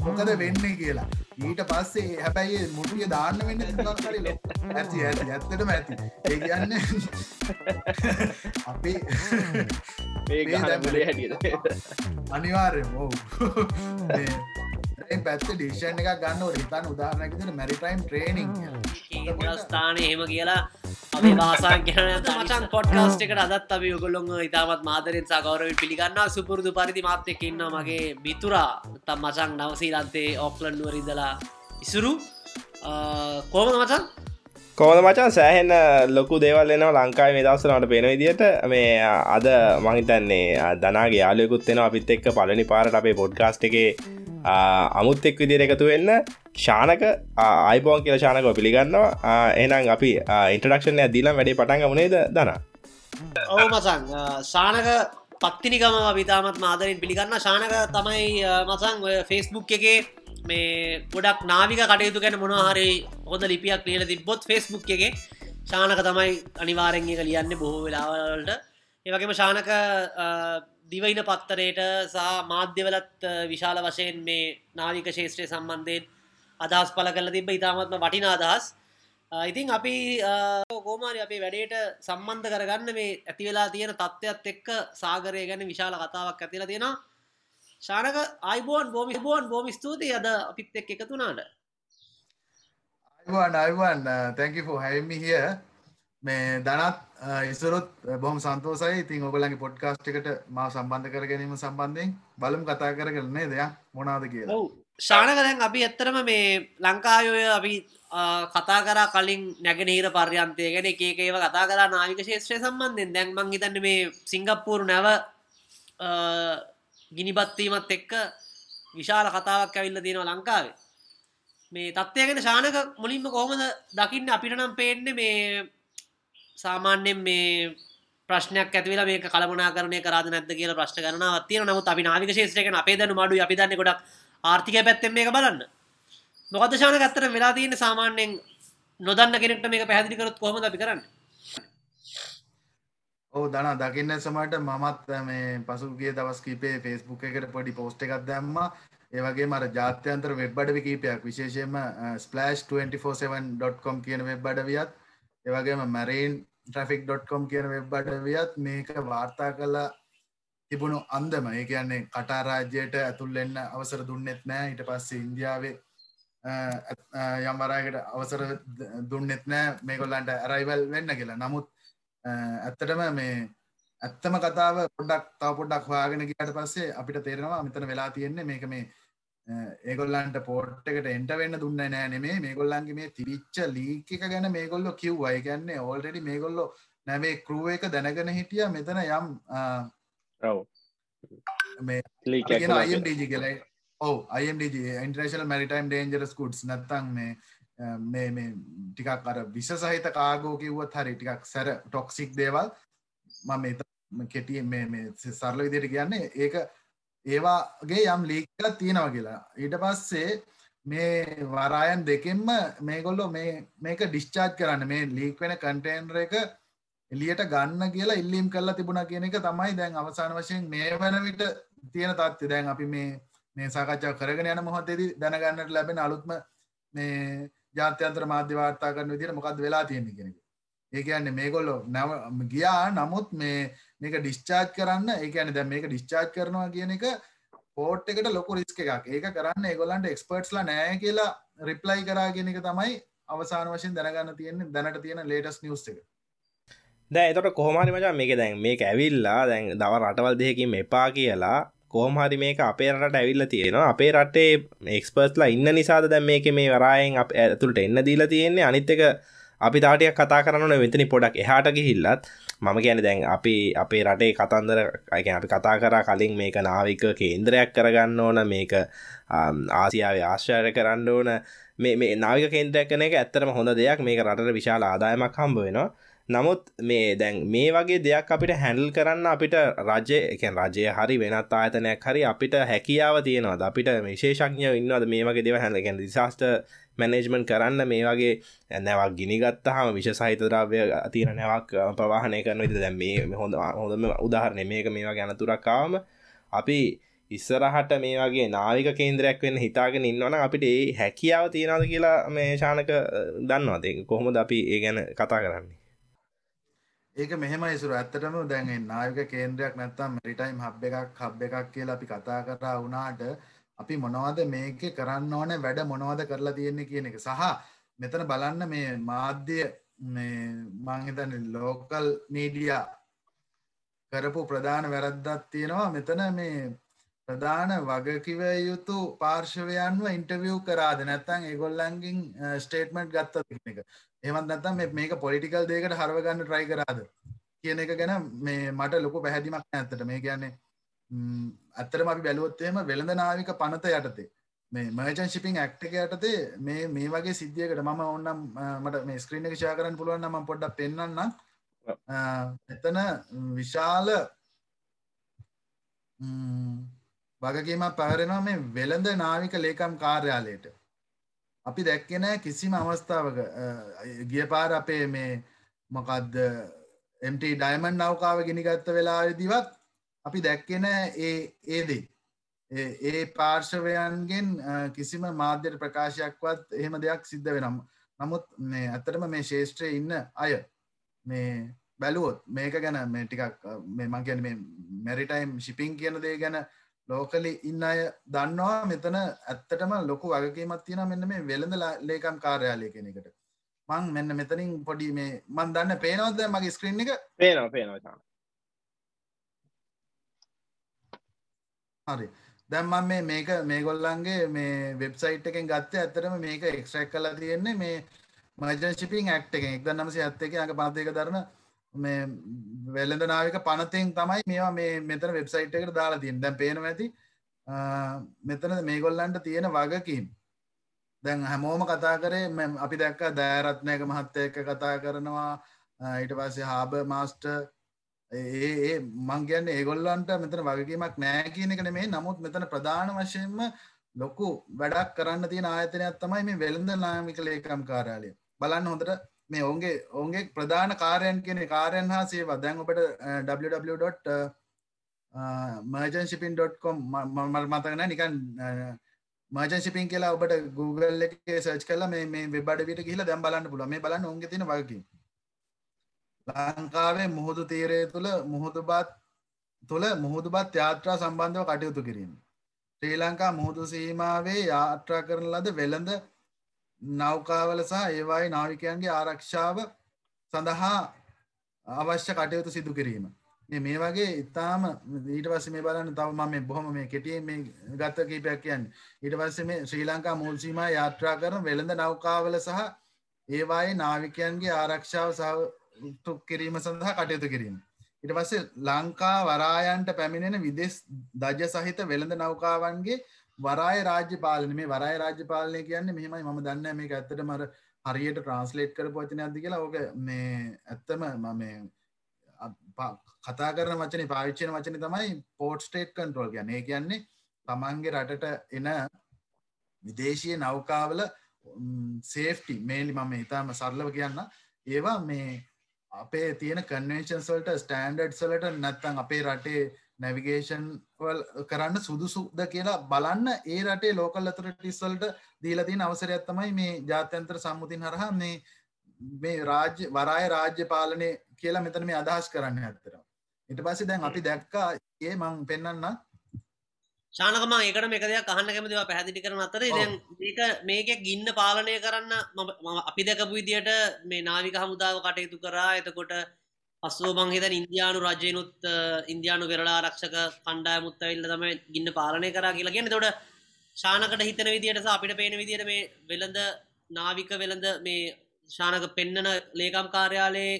මොකද වෙන්නේ කියලා ඊට පස්සේ හැබැයි මුටිය දාන්න වෙන්න තුකරල ඇති ඇති ඇත්තටම ඇති. ඒ කියන්න අපි ඒ ගහනලේ හැටියට. අනිවාර්යම ඔව්. පැත්ත ඩිෂන් එක ගන්න රිතන් උදාරනැකිට මැරිටයිම් ට්‍රේනිං ස්ථානය එහෙම කියලා අපි වාසාන් කියන මචන් පොඩ්කාස්ට එකට අදත් අපි ඔගොල්ලොන් ඉතාමත් මාදරෙන් සකවරව පිළිගන්න සුපුරුදු පරිදි මාත්‍යක ඉන්න මගේ මිතුරා. තම් මචන් නවසීලන්තේ ඔක්ලන්ුවරිදලා ඉසුරු. කෝම මචන් කොමද මචන් සෑහෙන්න ලොකු දේවල් එනවා ලංකායි මේ දවසනට පෙන විදිට මේ අද මහිතන්නේ දනාගේ යාලයකුත් වෙන අපිත් එක්ක පලනි පාරට අපේ පොඩ්කාස්ට් එක අමුත් එක් විදිර එකතු වෙන්න. ශානක අයිබෝන් කියල ශානක පිළිගන්නවා. එනම් අපි ඉන්ටරක්ෂණය දීලා වැඩේ පටන් ගමනේද දන ඔවු මසං ශානක පත්තිනිකම විතාමත් මාදරින් පිළිගන්න ශානක තමයි මසං ෆෙස්බුක් එකේ මේ ගොඩක් නාවික කටයුතු ගැන මොනහරි හොද ලිපියක් ලියල තිබොත් ෆෙස්බුක් එකගේ ශානක තමයි අනිවාරෙන් එක ලියන්න බොහෝ වෙලාවලට ඒවගේම ශානක දිවයින පත්තරයට සහ මාධ්‍යවලත් විශාල වශයෙන් මේ නාවික ශේෂත්‍රය සම්බන්ධයෙන් අදහස් පල කල තිබ ඉතාමත්ම වටින අදහස්. ඉතින් අපි කෝමාරි අපේ වැඩේට සම්බන්ධ කරගන්න මේ ඇති වෙලා තියෙන තත්ත්වත් එක්ක සාගරය ගැන විශාල කතාවක් ඇතිල තියෙන ශානක අයිබෝන් බෝමි බෝන් බෝම ස්තුතියි අද අපිත් එක් එකතුනාට අයිවන් අයිවන් තැංකි හැමි හිය මේ දනත් ඉසරොත් බොහම සන්තෝසයි ඉතින් ඔබලගේ පොඩ්කාස්ට් එකට මා සම්බන්ධ කර ගැනීම සම්බන්ධයෙන් බලම් කතා කර කරන්නේ දෙයක් මොනාද කියලා. ශානක දැන් අපි ඇත්තරම මේ ලංකායෝය අපි කතා කර කලින් නැගෙනහිර පර්යන්තය ගැන ඒකේව කතා කර නාවික ශේත්‍රය සම්බන්ධෙන් දැන් මං හිතන්න මේ සිංගප්පූරු නැව ගිනිබත්වීමත් එක්ක විශාල කතාවක් ඇවිල්ල තියෙනවා ලංකාවේ. මේ තත්වයගෙන ශානක මුලින්ම කොහොමද දකින්න? අපිට නම් පේන්න මේ සාමාන්‍යෙන් මේ ප්‍රශ්නයක් ඇතිවෙලා මේ කලමනා කරනය කරද නැද කියල ප්‍රශ්න කරන තිය නමුත් අපි නාවික ශේත්‍රයක අපේ දන මඩු අපි දන්න ගොඩක් ආර්ථික පැත්තෙන් මේක බලන්න. මොකද ශාන ඇත්තර වෙලා තියෙන සාමාන්‍යෙන් නොදන්න කෙනෙක්ට මේක පැහදිලිකරත් කොහොම අපි කරන්න? ඕ දන දකින්න සමට මමත් මේ පසුගේ දවස් කීපේ ෆෙස්බුක් එකට පොඩි පෝස්ට එකක් දැම්ම. ඒවගේ මර ජාත්‍යන්තර වෙබ්බඩ කීපයක් විශේෂයෙන්ම ස්පලස්් 24/7.com කියන වෙබ් අඩවියත් ඒවගේම මැරයින් ට්‍රෆික්.කොම් කියන වෙබ් අඩවියත් මේක වාර්තා කලා තිබුණු අන්දම. ඒ කියන්නේ කටා රාජ්‍යයට ඇතුල්ලෙන්න අවසර දුන්නෙත් නෑ. ඊට පස්සේ ඉන්දියාවේ යම්වරයකට අවසර දුන්නෙත් නෑ. මේකොල්ලන්ට ඇරයිවල් වෙන්න කියලා. නමුත් ඇත්තටම මේ ඇත්තම කතාව පොඩක් තව පොඩක් හොයාගෙන ගියට පස්සේ අපිට තේරෙනවා මෙතන වෙලා තියෙන්නේ මේක මේ ඒගොල්ලන්ට පෝට් එකට එන්ට වෙන්න දුන්න නෑ නෙමේ. මේගොල්ලන්ගේ මේ තිරිච්ච ලීක එක ගැන මේගොල්ලො කිව් අය ගැන්නේ ඕල්ඩඩි මේගොල්ලො නැවේ කරුව එක දැනගෙන හිටිය මෙතන යම් මේ ඕ IMDG ඉන්ට්‍රේශල් මරිටයිම් ඩේන්ජරස් කුඩ්ස් නත්තං මේ මේ මේ ටිකක් අර විස සහිත කාගෝ කිව්වත් හරි ටිකක් සැර ටොක්සික් දේවල්. මම කෙටිය මේ සරල විදියට කියන්නේ ඒක ඒවාගේ යම් ලීකක් තියෙනවා කියලා. ඊට පස්සේ මේ වරායන් දෙකෙන්ම මේගොල්ලො මේ මේක ඩිස්චාර්ජ් කරන්න මේ ලීක් වෙන කන්ටේන්ර එක එලියට ගන්න කියලා ඉල්ලීම් කරලා තිබුණ කියන එක තමයි දැන් අවසාන වශයෙන් මේ වන විට තියෙන තත්ති දැන් අපි මේ මේ සාකච්ඡා කරගෙන යන මොහොතේදී දැනගන්නට ලැබෙන අලුත්ම මේ ජාත්‍යන්තර මාධ්‍ය වාර්තා කරන විදිහට මොකද්ද වෙලා තියෙන්නේ කියන එක. ඒ කියන්නේ මේගොල්ලෝ ගියා නමුත් මේ මේක ඩිස්චාර්ජ් කරන්න ඒ කියන්නේ දැන් මේක ඩිස්චාර්ජ් කරනවා කියන එක පෝට් එකට ලොකු රිස්ක් එකක්. ඒක කරන්න ඒගොල්ලන්ට එක්ස්පර්ට්ස්ලා නැහැ කියලා රිප්ලයි කරා කියන එක තමයි අවසාන වශයෙන් දැනගන්න තියෙන්නේ දැනට තියෙන ලේටස්ට් නිවුස් එක. දැ එතට කොහමරි මචා මේක දැන් මේක ඇවිල්ලා දැන් දව රටවල් දෙයකින් එපා කියලා කෝමහරි මේක අපේ රට ඇවිල්ල තියෙනවා. අපේ රටේ එක්ස්පර්ස්ලා ඉන්න නිසාද දැන් මේක මේ වරායෙන් අප ඇතුළට එන්න දීලා තියෙන්නේ? අනිත්තක අපි තාටියක් කතා කරන්න වෙතනි පොඩක් එහාට ගිහිල්ලත්. මම කියන දැන් අපි අපේ රටේ කතන්දර අයක අපි කතා කර කලින් මේක නාවික කේන්ද්‍රයක් කරගන්න ඕන මේක ආසියාව ආශ්චාරය කරන්න ඕන. මේ නාවික කේන්ද්‍රයක් කන එක ඇත්තරම හොඳ දෙයක්. මේක රටට විශාල ආදායමක් හම්බ වෙනවා. නමුත් මේ දැන් මේ වගේ දෙයක් අපිට හැඩල් කරන්න අපිට රජය එක රජය හරි වෙනත් ආයතනයක් හරි අපිට හැකියාව තියෙනවද? අපිට විශේෂඥ ඉන්නවද මේ වගේ දෙව හැලගෙන් දිසාස්ට මැනේජ්මන් කරන්න මේ වගේ නැවක් ගිනිගත් හම විශ සහිත ද්‍රව්‍ය අතින නැවක් ප්‍රවාහනය කරන විද දැ මේ හොඳ හොඳම උදාහරණය මේක මේවා ගැනතුරක්කාවම අපි ඉස්සරහට මේ වගේ නාවික කේන්ද්‍රයක් වෙන්න හිතාගෙන ඉන්නවන අපිට ඒ හැකියාව තියෙනද කියලා මේ ශානක දන්නවාද? කොහොමද අපි ඒ ගැන කතා කරන්නේ? ඒක මෙහෙම ඉසුර ඇත්තටම දැන් නායක කේන්ද්‍රයක් නැත්තම් මැරිටයිම් හබ් එකක් හබ් එකක් කියලා අපි කතා කරා වුණාට අපි මොනවද මේකේ කරන්න ඕනේ වැඩ මොනවද කරලා තියෙන්නේ කියන එක. සහ මෙතන බලන්න මේ මාධ්‍ය මේ මං හිතන්නේ ලෝකල් මීඩියා කරපු ප්‍රධාන වැරද්දක් තියෙනවා. මෙතන මේ ප්‍රධාන වගකිව යුතු පාර්ශවයන්ව ඉන්ටවියව් කරාද? නැත්තං ඒගොල්ලන්ගින් ස්ටේට්මට් ගත්ත එක? එමත් නැත්තම් මේක පොලිටිකල් දේකට හරවගන්න ට්‍රයි කරාද? කියන එක ගැන මේ මට ලොකු පැහැදිමක් ඇත්තට. මේ කියන්නේ ඇත්තරම අපි බැලුවොත්තේම වෙළඳ නාවික පනත යටතේ මේ මර්චන් ශිපිං ඇක්ට එක යටතේ මේ මේ වගේ සිද්ධියකට මම ඔන්නම් මට මේ ස්ක්‍රීන එක ෂා කරන්න පුළුවන් ම පොඩ්ඩක් පෙන්න්න එතන විශාල වගකීමක් පවරෙනවා මේ වෙළඳ නාවික ලේකම් කාර්යාලයට. අපි දැක්කෙන කිසිම අවස්ථාවක ගිය පාර අපේ මේ මොකක්ද එම්ට ඩයිමන් නෞකාව ගෙනගත්ත වෙලාදිවත් අපි දැක්කෙන ඒ ඒදේ ඒ පාර්ශවයන්ගෙන් කිසිම මාධ්‍යයට ප්‍රකාශයක්වත් එහෙම දෙයක් සිද්ධ වෙනම් නමුත් මේ ඇතරම මේ ශේෂත්‍රය ඉන්න අය මේ බැලුවොත් මේක ගැන මේ ටිකක් මේ මං ගැන මේ මැරිටයිම් ශිපින් කියන දේ ගැන ලෝකලි ඉන්න අය දන්නවා මෙතන ඇත්තටම ලොකු වගකීමත් තියෙන මෙන්න මේ වෙළඳ ලේකම් කාර්යාලය කෙන එකට. මං මෙන්න මෙතනින් පොඩි මේ මන් දන්න පේනවද මගේ ස්ක්‍රීන් එක? පේනවා පේනවා හරි. දැම්මන් මේ මේක මේගොල්ලන්ගේ මේ වෙබ්සයිට් එකෙන් ගත්ත ඇතරම මේක එක්ස්ට්‍රක් කලා තියෙන්නේ මේ මජන් ශිපින් ඇක්ට එක එක්ද නමසි ඇත්ත එක අඟ පාතයක දරන මේ වෙළඳ නාවික පනතෙන් තමයි මේවා මේ මෙතන වෙබ්සයිට් එකට දාලා තියෙන දැන් පේනවා ඇති මෙතන මේගොල්ලන්ට තියෙන වගකීම්. දැන් හැමෝම කතා කරේ අපි දැක්ක දෑරත්නයක මහත්තය එක්ක කතා කරනවා ඊට පස්සේ හාබ මාස්ටර් ඒ ඒ මං කියන්නේ ඒගොල්ලන්ට මෙතන වගකීමක් නෑ කියන එක නෙමෙයි. නමුත් මෙතන ප්‍රධාන වශයෙන්ම ලොකු වැඩක් කරන්න තියෙන ආයතනයක් තමයි මේ වෙළඳ නාමික ලේකම් කාර්යාලය බලන්න හොඳට මේ ඔවුන්ගේ ඔවුන්ගේ ප්‍රධාන කාරයන් කියන කාරයන් හා සේවා. දැන් ඔබට www.merchantShipping.com මල් මතකන නිකන් මර්ජන් ශිපින් කියලා ඔබට Google එක සර්ච් කලා මේ මේ වෙබ්බඩ විට කියලා දැම් බලන්න පුළ මේ බලන්න ඔන්ග තින වගේ ලංකාවේ මුහුදු තීරය තුළ මුහුදුබත් තුළ මුහුදුබත් යාත්‍රා සම්බන්ධව කටයුතු කිරීම. ශ්‍රී ලංකා මුහුදු සීමාවේ යාත්‍රා කරන ලද වෙළඳ නෞකාවල සහ ඒවායි නාවිකයන්ගේ ආරක්ෂාව සඳහා අවශ්‍ය කටයුතු සිදු කිරීම. මේ වගේ ඉතාම ඊට පස්ස මේ බලන්න තව ම මේ බොහොම මේ කෙටිය මේ ගත්ත කීපයක් කියන්න ඊට පස්ස මේ ශ්‍රී ලංකා මුල්සීම යාත්‍රා කරන වෙළඳ නෞකාවල සහ ඒවායේ නාවිකයන්ගේ ආරක්ෂාව සහ කිරීම සඳහා කටයුතු කිරීම. ඉට පස්සේ ලංකා වරායන්ට පැමිණෙන විදෙස් දජ සහිත වෙළඳ නෞකාවන්ගේ වරාය රාජ්‍ය පාලන මේ වරාය රාජ්‍ය පාලනය කියන්නේ මෙහෙමයි. ම දන්න මේ ඇත්තට මර හරියට ට්‍රන්ස්ලේට් කර පචන ඇති කියලා. ඕක මේ ඇත්තම මම කතා කරන වචන පාවිච්චන වචන තමයි පෝට් ස්ටේට් කන්ට්‍රෝල් ගැන ඒ කියන්නේ තමන්ගේ රටට එන විදේශය නෞකාවල සේෆ්ටි මේලි මම ඉතාම සරලව කියන්න ඒවා මේ අපේ තියෙන කන්වේෂන් සල්ට ස්ටන්ඩඩ් සලට නැත්තං අපේ රටේ නැවිගේෂන් කරන්න සුදුසුද කියලා බලන්න. ඒ රටේ ලෝකල් අතර ටිස්වල්ට දීලතින් අවසරයක් තමයි මේ ජාත්‍යන්තර සම්මුතින් හරහා මේ මේ රාජ්‍ය වරාය රාජ්‍ය පාලනය කියලා මෙතන මේ අදහස් කරන්න ඇත්තර ඉට පස්සේ දැන් අපි දැක්කා ඒ මං පෙන්න්න ශානකම ඒකට මේක දෙයක් අහන්න කැමතිවා පැහැදිලි කරන අතර දැන් මේක මේක ගින්න පාලනය කරන්න අපි දැකපු විදියට මේ නාවික හමුදාව කටයුතු කරා. එතකොට පස්සෝ මංහිත ඉන්දයානු රජයනුත් ඉන්දයානු වෙරලා රක්ෂක කණ්ඩායමුත්ත වෙල්ල තම ගින්න පාලනය කරා කියලා කියන තොට ශානකට හිතන විදියට අපිට පේන විදියට මේ වෙළඳ නාවික වෙළඳ මේ ශානක පෙන්නන ලේකම් කාර්යාලයේ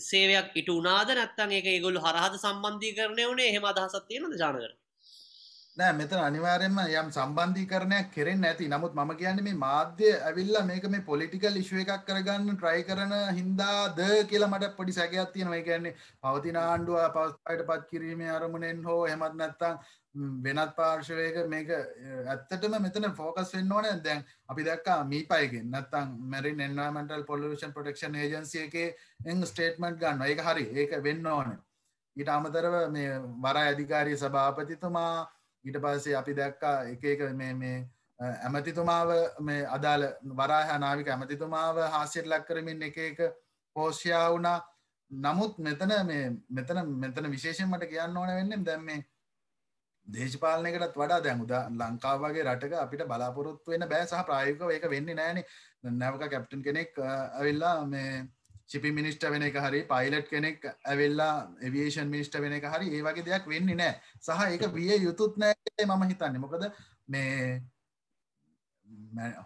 සේවයක් ඉට උනාද නැත්තන් එක ගොල්ු හරහද සම්බන්ධී කරනය වනේ හෙම අදහසත් තියෙනද ජානකර නෑ මෙතන අනිවාර්යෙන්ම යම් සම්බන්ධීකරණයක් කෙරෙන් ඇති නමුත් මම කියන්නේ මේ මාධ්‍ය ඇවිල්ලා මේක මේ පොලිටිකල් ඉෂුව එකක් කරගන්න ට්‍රයි කරන හින්දාද කියලා මට පොඩි සැකයක් තියෙනවා. ඒ කියන්නේ පවතින ආණ්ඩුව පවස්පයට පත් කිරීමේ අරමුණෙන් හෝ එහෙමත් නැත්නම් වෙනත් පාර්ශවයක මේක ඇත්තටම මෙතන ෆෝකස් වෙන්න ඕන. දැන් අපි දක්කා මීපයිගෙන් නත්තං මැරින් එන්වමටල් පොලෂන් ප්‍රටක්ෂන් ඒජන්සිය එක එං ස්ටේට්මට් ගන්න ඒක හරි. ඒක වෙන්න ඕන. ඊට අමතරව මේ වර අධිකාරී සභාපතිතුමා ඊට පස්සේ අපි දැක්කා එක එක මේ මේ ඇමතිතුමාව මේ අදාළ වරාහ නාවික ඇමතිතුමාව හාසියට ලක් කරමින් එක එක පෝෂ්‍යා වුණා. නමුත් මෙතන මේ මෙතන මෙතන විශේෂෙන් මට කියන්න ඕන වෙන්නම් දැම් මේ දේශපාලනයකටත් වඩා දැන් උදා ලංකාවගේ රටක අපිට බලාපොරොත්තු වෙන බෑ සහ ප්‍රායෝගිකව ඒක වෙන්නේ නැහනේ නැවක කැප්ටන් කෙනෙක් ඇවිල්ලා මේ ශිපි මිනිස්ට වෙන එක හරි පයිලට් කෙනෙක් ඇවෙල්ලා එවියේෂන් මිනිස්ට වෙන එක හරි ඒ වගේ දෙයක් වෙන්නේ නෑ. සහ ඒක විය යුතුත් නෑ මම හිතන්නේ. මොකද මේ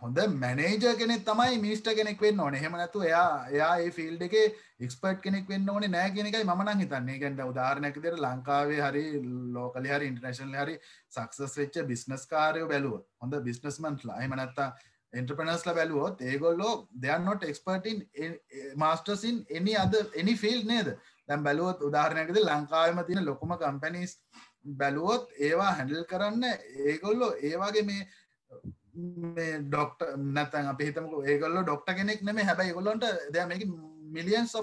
හොඳ මැනේජ කෙනෙක් තමයි මිනිස්ට කෙනෙක් වෙන්න ඕන. හෙම නැතු එයා එයා ඒ ෆිල්ඩ එක එක්ස්පර්ට් කෙනෙක් වෙන්න ඕන නෑ කෙනෙකයි මනන් හිතන්නේ. ගැට උදාරණැක දෙර ලංකාවේ හරි ලෝකලි හරි ඉන්ටර්නශනල් හරි සක්සස් වෙච්ච බිස්නස් කාරයෝ බැලුව හොඳ බිස්නස්මන්ට්ලා එහම නැත්තා එන්ට්‍රපනස්ල බැලුවොත් ඒගොල්ලෝ දෙයන්නොට එක්ස්පර්ටින් මාස්ටර්සින් එනි අද එනි ෆිල් නේද? දැම් බැලුවොත් උදාහරණයකද ලංකාවම තියෙන ලොකුම කම්පැනිස් බැලුවොත් ඒවා හැඩල් කරන්න ඒගොල්ලෝ ඒවාගේ මේ ඩොක්ට නැතන් අප හිතමක ඒගොල්ල ඩොක්ට කෙනෙක් නෙම හැබැයි ගොල්ලොන්ට දෙ මේක මිලියන්ස්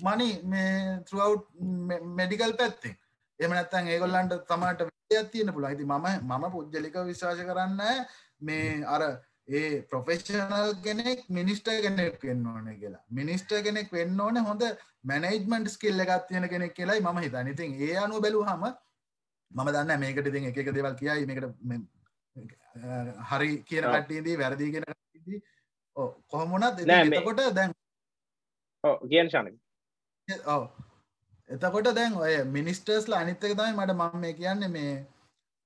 මනි මේ ත්‍රව් මෙඩිකල් පැත්තේ එම නැත්තන් ඒගොල්ලන්ට තමට තියෙන පුළ ඇති මම මම පුද්ජලික විශවාශ කරන්න මේ අර ඒ ප්‍රොෆෙෂනල් කෙනෙක් මිනිස්ට කෙනෙක් වෙන්න ඕන කියලා. මිනිස්ට කෙනෙක් වෙන්න ඕන හොඳ මැනේජ්මන්ට් ස්කිල්ල එකත් තියෙන කෙනෙක් කියලායි ම හිතන්න. ඉතින් ඒ අනු බැලූ හම මම දන්න මේකට ඉතින් එක දෙවල් කියයි. මේකට හරි කියන කට්ටේදී වැරදි කියෙන කොහොමුණත් එතකොට දැන් කියන් ශනක ඔව. එතකොට දැන් ඔය මිනිස්ටර්ස්ලා අනිත්තක තමයි මට මම මේ කියන්න මේ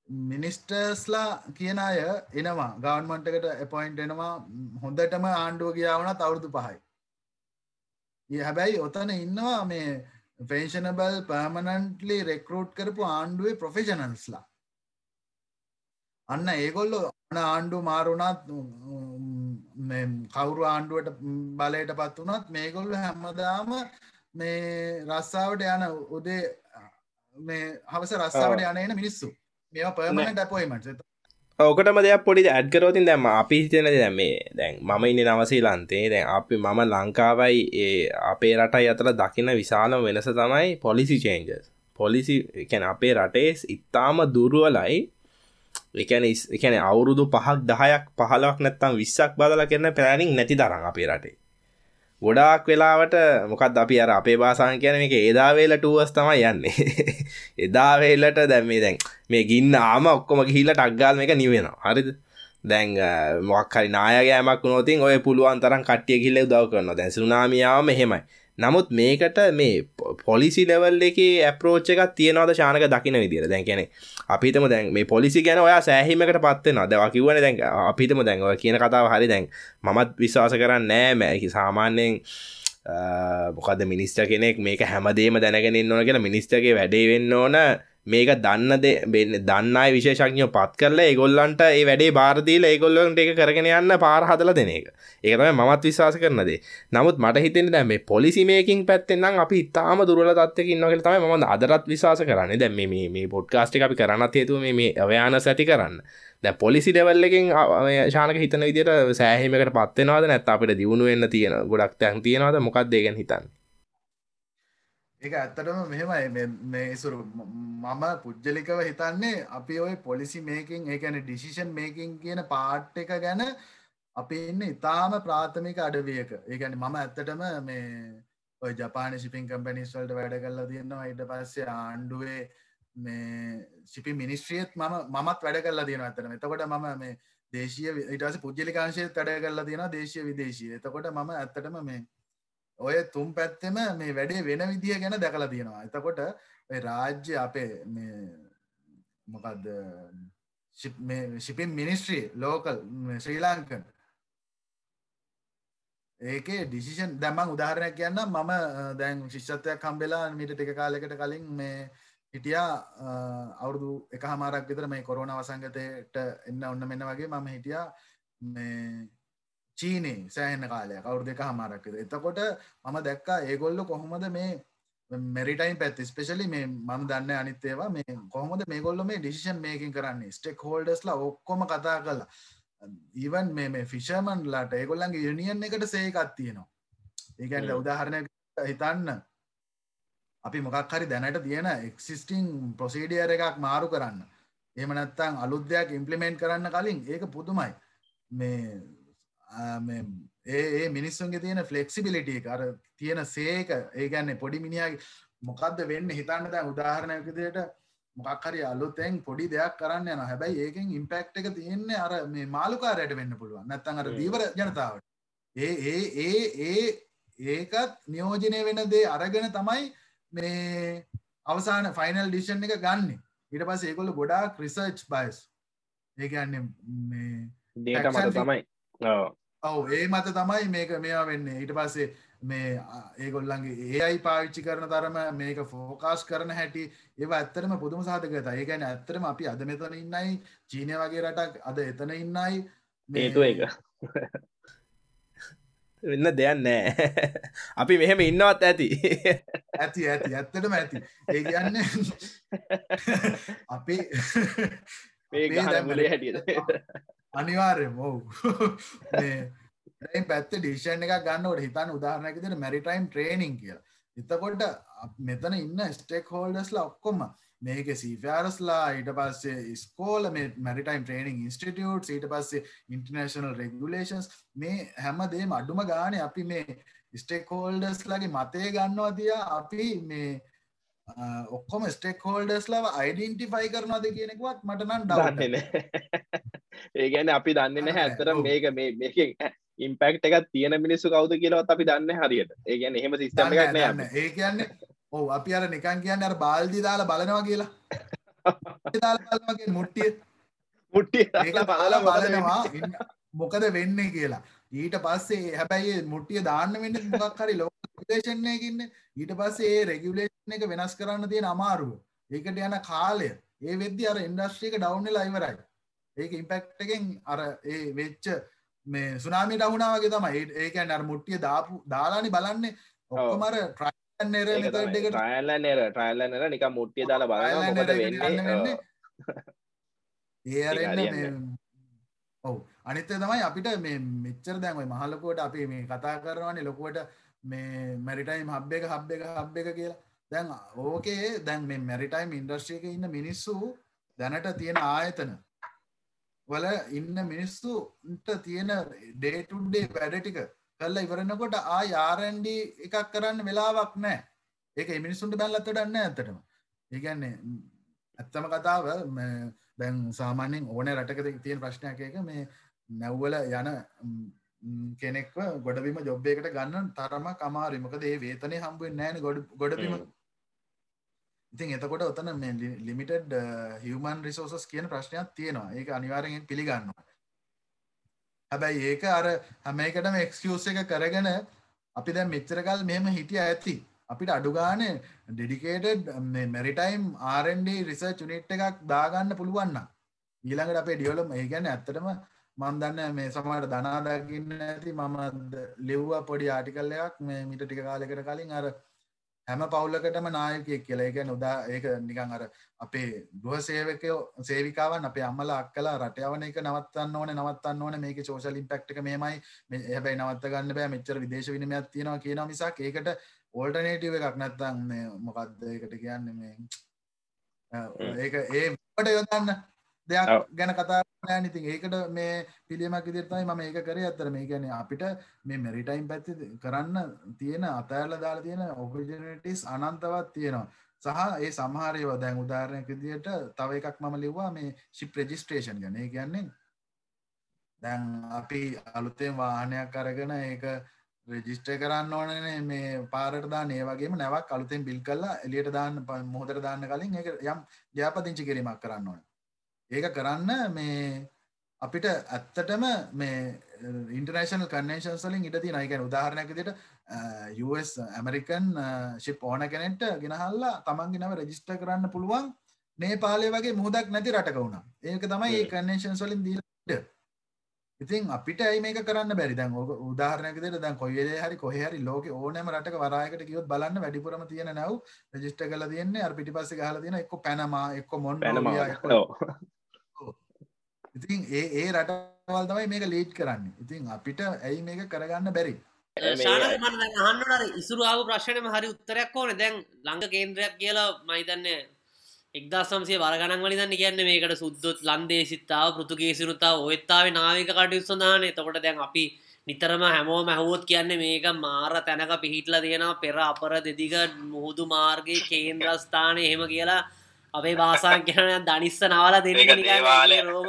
මිනිස්ටර්ස්ලා කියන අය එනවා. ගවන්මන්ටකට එපොයින්ට් එනවා හොඳටම ආණ්ඩුව ගියාවනත් අවුරුදු පහයි. ඒ හැබැයි ඔතන ඉන්නවා මේ ෆේෂනබල් පර්මනන්ටලි රෙකරෝට් කරපු ආණ්ඩුවේ ප්‍රොෆෙෂනල්ස්ලා අන්න ඒගොල්ලො ආණ්ඩු මාරුණත් කවුරු ආණ්ඩුවට බලයට පත් වනත් මේගොල්ල හැමදාම මේ රස්සාාවට යන උදේ මේ හවස රස්සාාවට යනන මිනිස්සු මේ පර්මට ඩපොයිමට ඕකටම දෙයක් පොඩි ඇඩ්කරෝතින් දැම අපි හිතන දැම දැන් මම ඉන්න නවසී ලන්තේ. දැන් අපි මම ලංකාවයි ඒ අපේ රටයි අතර දකින විශාලම වෙනස තමයි පොලිසි චේන්ජස් පොලිසි කැන අපේ රටේ ඉතාම දුරුවලයි. එකන එකන අවුරුදු පහක් දහයක් පහලක් නැත්තම් විස්සක් බදල කරන පැනිින් නැති දරං අපේ රටේ ගොඩාක් වෙලාවට මොකත් අපි අර අපේ බාසාන් කියන එක ඒදාවේල ටුවස් තමයි යන්නේ. එදාවේලට දැම්මේ දැන් මේ ගින්න ආම ඔක්කොම ගිහිල්ල ටක්ගාල් එක නිවෙනවා. හරිද? දැන් මොක්හරි නායගෑමක් නොතින් ඔය පුළුවන් තරම් කට්ටිය කිල්ල දව කරන්න දැන් සුනාමියාවම හෙමයි නමුත් මේකට මේ පොලිසි ලෙවල් එක ඇපරෝච් එකක් තියනවද ශානක දකින විදිර දැන් කියනෙ අපිතම දැන් මේ පොලිසි ගැන ඔයා සෑහිමකට පත්වෙන දවා කිවන දැන් අපිතම දැන්ව කියන කතාව හරි දැන් මමත් විශ්වාස කරන්න නෑ. මෑකි සාමාන්‍යයෙන් මොකද මිනිස්ට කෙනෙක් මේක හැමදේම දැනගෙන ඕන කියලා මිනිස්ටගේ වැඩේ වෙන්න ඕන. මේක දන්න දෙන්න දන්නයි විශේෂඥෝ පත් කරලා ඒගොල්ලන්ට ඒ වැඩේ බාරදීල ඒගොල්ලන්ට එක කරගෙන යන්න පාර හදල දෙන එක. ඒකතම මත් විශවාස කරනදේ නමුත් මට හිතෙන දැ මේ පොලිසි මේකින් පැත්තෙන්නම් අපි ඉතාම දුරල තත්ක ඉන්නක තම ම අදරත් විශවාස කරන්න. දැ මේ මේ පොඩ්කාස්ටි අපි කරන්න හේතු මේ අවයාන සැති කරන්න. දැ පොලිසි ඩෙවල්ලකින් ශානක හිතන විදිට සෑහීමකට පත්වෙනවාද නැත් අපිට දියුණුවෙන්න්න තියෙන ගොඩක් තැන් තියෙනවාද? මොකක් දේගෙන් හිතන්න? ඒක ඇත්තටම මෙහෙමයි. මේ සුරු මම පුද්ජලිකව හිතන්නේ අපි ඔය පොලිසි මේකින් ඒකැන ඩිසිෂන් මේකින් කියන පාට් එක ගැන අපි ඉන්න ඉතාම ප්‍රාථමික අඩවියක. ඒකැන මම ඇත්තටම මේ ඔය ජපාන ශිපින් කම්පැනිස් වලට වැඩ කරලා තියෙනවා. ඊට පස්සේ ආණ්ඩුවේ මේ ශිපි මිනිස්ට්‍රියත් මම මමත් වැඩ කරලා තියෙන ඇතන එතකොට මම මේ දේශය ඉටස පුද්ජලිකාංශයත් වැඩ කරලා තියෙන දේශය විදේශය. එතකොට මම ඇත්තටම මේ ඔය තුම් පැත්තෙම මේ වැඩේ වෙන විදිහ ගැන දැකලා තියෙනවා. එතකොට රාජ්‍ය අපේ මොකක්ද shipping ministry local Sri Lankan. ඒකේ ඩිසිෂන් දැමන් උදාහරණයක් කියන්න මම දැන් ශිෂ්ෂත්වයක් කම්බෙලා මිට ටික කාලෙකට කලින් මේ හිටියා. අවුරුදු එක හමාරක් විතර මේ කොරුණ වසංගතයට එන්න ඔන්න මෙන්න වගේ මම හිටියා. මේ චීනේ සෑහන කාලය කවුරු දෙක හමාරක්ද එතකොට මම දැක්කා ඒගොල්ල කොහොමද මේ මෙරිටයින් පැත් ස්පෙශලි මේ මම දන්න අනිත්තේවා මේ කොහොමද මේ ගොල්ල මේ ඩිසිෂන් මේකින් කරන්නේ? ස්ටෙක් හෝල්ඩස්ලා ඔක්කොම කතා කලා ඊවන් මේ මේ ෆිෂමන්ලාට ඒගොල්ලන්ගේ යුනියන් එකට සේකත් තියෙනවා. ඒකැන්ට උදාහරණ හිතන්න. අපි මොකක් හරි දැනට තියෙන එක්සිස්ටිං ප්‍රොසීඩියර එකක් මාරු කරන්න. එම නැත්තං අලුද්‍යයක් ඉම්පලිමෙන්ට් කරන්න කලින් ඒක පුදුමයි. මේ ඒ මිනිස්සුන්ගේ තියෙන ෆලෙක්සිබිලිටිය කර තියෙන සේක ඒගැන්නේ පොඩි මිනිියගේ මොකක්ද වෙන්න හිතන්න දැ උදාහරණයකදයට මොකක්හරි අලුතෙන් පොඩි දෙයක් කරන්න යන හැබැයි ඒකෙන් ඉම්පෙක්් එක තියෙන්නේ අර මේ මාළුකාරයට වෙන්න පුළුවන්. නැත්තන් අර දීවර ජනතාවට. ඒ ඒ ඒ ඒ ඒකත් නියෝජනය වෙන දේ අරගෙන තමයි මේ අවසාන ෆයිනල් ඩිෂන් එක ගන්න. ඉට පස් ඒකොල ගොඩා ක්‍රිසර්ච් බයිස් ඒකන්න දේට මත තමයි ඔව ඒ මත තමයි මේක මෙයා වෙන්න. ඊට පස්සේ මේ ඒගොල්ලන්ගේ ඒයි පාවිච්චි කරන තරම මේක ෆෝකාස් කරන හැටි ඒ ඇත්තරම පුදුම සාධකත ඒකැන ඇත්තරම අපි අද මෙතන ඉන්නයි චීනය වගේ රටක් අද එතන ඉන්නයි. මේතු එක වෙන්න දෙයක් නෑ අපි මෙහෙම ඉන්නවත් ඇති. ඇති ඇති. ඇත්තටම ඇති. ඒ කියන්න අපි හැටිය අනිවාර්යම ඔවු. පැත්ත ඩිෂන් එක ගන්නවට හිතන් උදාහරණයකතට මැරිටයිම් ට්‍රේනිං කිය එතකොට මෙතන ඉන්න ස්ටෙක් හෝල්ඩස්ලා ඔක්කොම මේක සීෆෑරස්ලා ඊට පස්සේ ස්කෝල මේ මැරිටයිම් ට්‍රේනිං ඉන්ස්ටිටියුට් ඊට පස්සේ ඉන්ටර්නේශනල් රෙගුලේෂන්ස් මේ හැමදේ අඩුම ගාන අපි මේ ස්ටෙක් හෝල්ඩස් ලගේ මතය ගන්නවා තිය අපි මේ ඔක්කොම ස්ටෙක් හෝල්ඩස් ලව අයිඩන්ටිෆයි කරනවාද කියනෙකුවත් මට නම් දන්නන ඒ ගැන අපි දන්න නැහැ ඇතර මේක මේ මේක ඉම්පෙක්් එකත් තියෙන මිනිස්සු කවුද කියලවත් අපි දන්න හරියට. ඒ ගැන එහෙම සිස්ටම එකක් නෑ ඒ කියන්නේ ඔව අපි අර නිකන් කියන්න අර බාල්දි දාලා බලනවා කියලා. මුට්ටිය. මුට්ටිය බලනවා මොකද වෙන්න කියලා ඊට පස්සේ හැබැයි මුට්ටිය දාන්න වෙන්න මොකක් හරි ලෝකේෂන්යකින්න ඊට පස්සේ ඒ රෙගුලේෂන් එක වෙනස් කරන්න තියෙන අමාරුව. ඒකට යන කාලය. ඒ වෙද්දි අර ඉන්ඩස්ට්‍රියක ඩවන්ල අයිවරයි ඒක ඉම්පෙක්් එකෙන් අර ඒ වෙච්ච මේ සුනාමිට අහුණාවගේ තමයි. ඒකැන් අර මුට්ටිය දාපු දාලානි බලන්නේ. ඔක්කොමර ට්‍රයිනර ට්‍රයිල්ල නර ට්‍රයිල්ල නර නික මුට්ටිය දාලා බල වෙන්නේ. ඒ ඔව් අනිත්තය තමයි අපිට මේ මෙච්චර දැන්වයි මහලකුවට අපි මේ කතා කරනවානේ ලොකුවට මේ මැරිටයිම් හබ් එක හබ් එක හබ් එක කියලා. දැන් ඕකේ දැන් මේ මැරිටයිම් ඉන්ඩස්ට්‍රියක ඉන්න මිනිස්සු දැනට තියෙන ආයතන වල ඉන්න මිනිස්සුන්ට තියෙන ඩේටුන්ඩේ වැඩ ටික කල්ල ඉවරන්නකොට ආ යාරන්ඩ එකක් කරන්න වෙලාවක් නෑ ඒක මිනිස්සුන්ට බැල්ලත් ඩන්න ඇතටම ඒගැන්නේ ඇත්තම කතාව දැන් සාමාන්‍යෙන් ඕන රටක තියෙන ප්‍රශ්නයක් එක මේ නැව්වල යන කෙනෙක්ව ගොඩබීම ජොබ්බයකට ගන්න තරම කමාරිමකද ඒ වේතනය හම්බුවෙන් නෑන ගොඩ ගොඩබීම. ඉතින් එතකොට ඔතන ලිමිටඩ් හිවමන් රිසෝසස් කියන ප්‍රශ්නයක් තියෙනවා. ඒක අනිවාරයෙන් පිළිගන්නවා. හැබැයි ඒක අර හැමයිකටම එක්ස්කියස් එක කරගෙන අපි දැ මෙච්චරකල් මෙම හිටිය ඇති. අපිට අඩුගාන dedicated maritime and research unit එකක් දාගන්න පුළුවන්න ඊළඟට අපේ ඩියවලම ඒ ගැන ඇත්තටම මන්දන්න මේ සමට දනාදකින්න ඇති මම ලිව්ව පොඩි ආටිකල්ලයක් මේ මිට ටික කාලෙකට කලින් අර හැම පවුල්ලකටම නායකයෙක් කියලා. ඒක නොදා ඒක නිකන් අර අපේ ගෘහ සේවකයෝ සේවිකාවන් අපේ අම්මලා අක්කලා රට යවන එක නවත්තන්න ඕනේ නවත්තන්න ඕනේ. මේකේ සෝෂල් ඉම්පැක්ට් එක මෙහෙමයි. හැබැයි නවත්ත ගන්න බෑ. මෙච්චර විදේශ විනිමයක් තියෙනවා කියනවා මිසක් ඒකට ඕල්ටර්නේටිව් එකක් නැත්තම් මේ මොකද්ද ඒකට කියන්නේ මේ ඒක ඒ වට යොදන්න දෙයක් ගැන කතා නිති ඒකට මේ පිළියමක් ඉදිරිතයි මම ඒක කර. අත්තර මේ ගැන අපිට මේ මෙරිටයිම් පැත්ති කරන්න තියෙන අතෑරල දාලා තියෙන ඔපිජනටිස් අනන්තවත් තියෙනවා. සහ ඒ සමහරයව දැන් උදාරණයක් විදියට තව එකක් මම ලිව්වා මේ ශිප් රෙජිස්ට්‍රේෂන් ගැන. ඒ කියන්නේ දැන් අපි අලුතෙන් වාහනයක් අරගෙන ඒක රෙජිස්ටර් කරන්න ඕනනේ මේ පාරට දාන්න. ඒ වගේම නැවක් අලුතෙන් බිල් කරලා එලියට දාන්න මොහොතට දාන්න කලින් ඒක යම් ව්‍යාපදිංචි කිරීමක් කරන්න ඕනේ ඒක කරන්න මේ අපිට ඇත්තටම මේ ඉන්ටර්නේශනල් කන්නේෂන් සලින් ඉට තින එකන උදාහරණයක් දිට US ඇමරිකන් ශිප් ඕන කෙනෙට ගෙනහල්ලා තමන්ගේ නව රජිස්ට කරන්න පුළුවන් මේ පාලය වගේ මුහදක් නැති රටක වුණ. ඒක තමයි ඒ කන්නේෂන් සලින් දීට ඉතින් අපිට ඇයි මේක කරන්න බැරි? දැන් ඕක උදාහරණයක් විදිහට දැන් කොයි වෙලේ හරි කොහේ හරි ලෝකේ ඕනෑම රටක වරායකට කිව්වොත් බලන්න වැඩිපුරම තියෙන නැව් රෙජිස්ටර් කරලා තියෙන්නේ අර පිටිපස්සේ ගහලා තියෙන එක්ක පැනමා එක්ක මොන්ඩෝවියා එක්ක ඉතින් ඒ ඒ රටවල් තමයි මේක ලීඩ් කරන්නේ. ඉතින් අපිට ඇයි මේක කරගන්න බැරි? අහන්නට ඉසුරාව ප්‍රශ්නම හරි. උත්තරයක් ඕන. දැන් ළඟ කේන්ද්‍රයක් කියලා මයිතන්නේ එක්දා සම්සේ වරගණන් වලිදන්න කියන්න මේකට සුද්දොත් ලන්දේ සිත්තාව පෘතුගේසිරුතාව ඔයත්තාව නාවික කටයුතු සඳහන. එතකොට දැන් අපි නිතරම හැමෝ මැහුවොත් කියන්නේ මේක මාර තැනක පිහිටල තියෙනවා පෙර අපර දෙදික මුහුදු මාර්ගය කේන්ද්‍රස්ථානය එහෙම කියලා අපේ බාසාන් කියන දනිස්ස නවල දෙන්න රෝම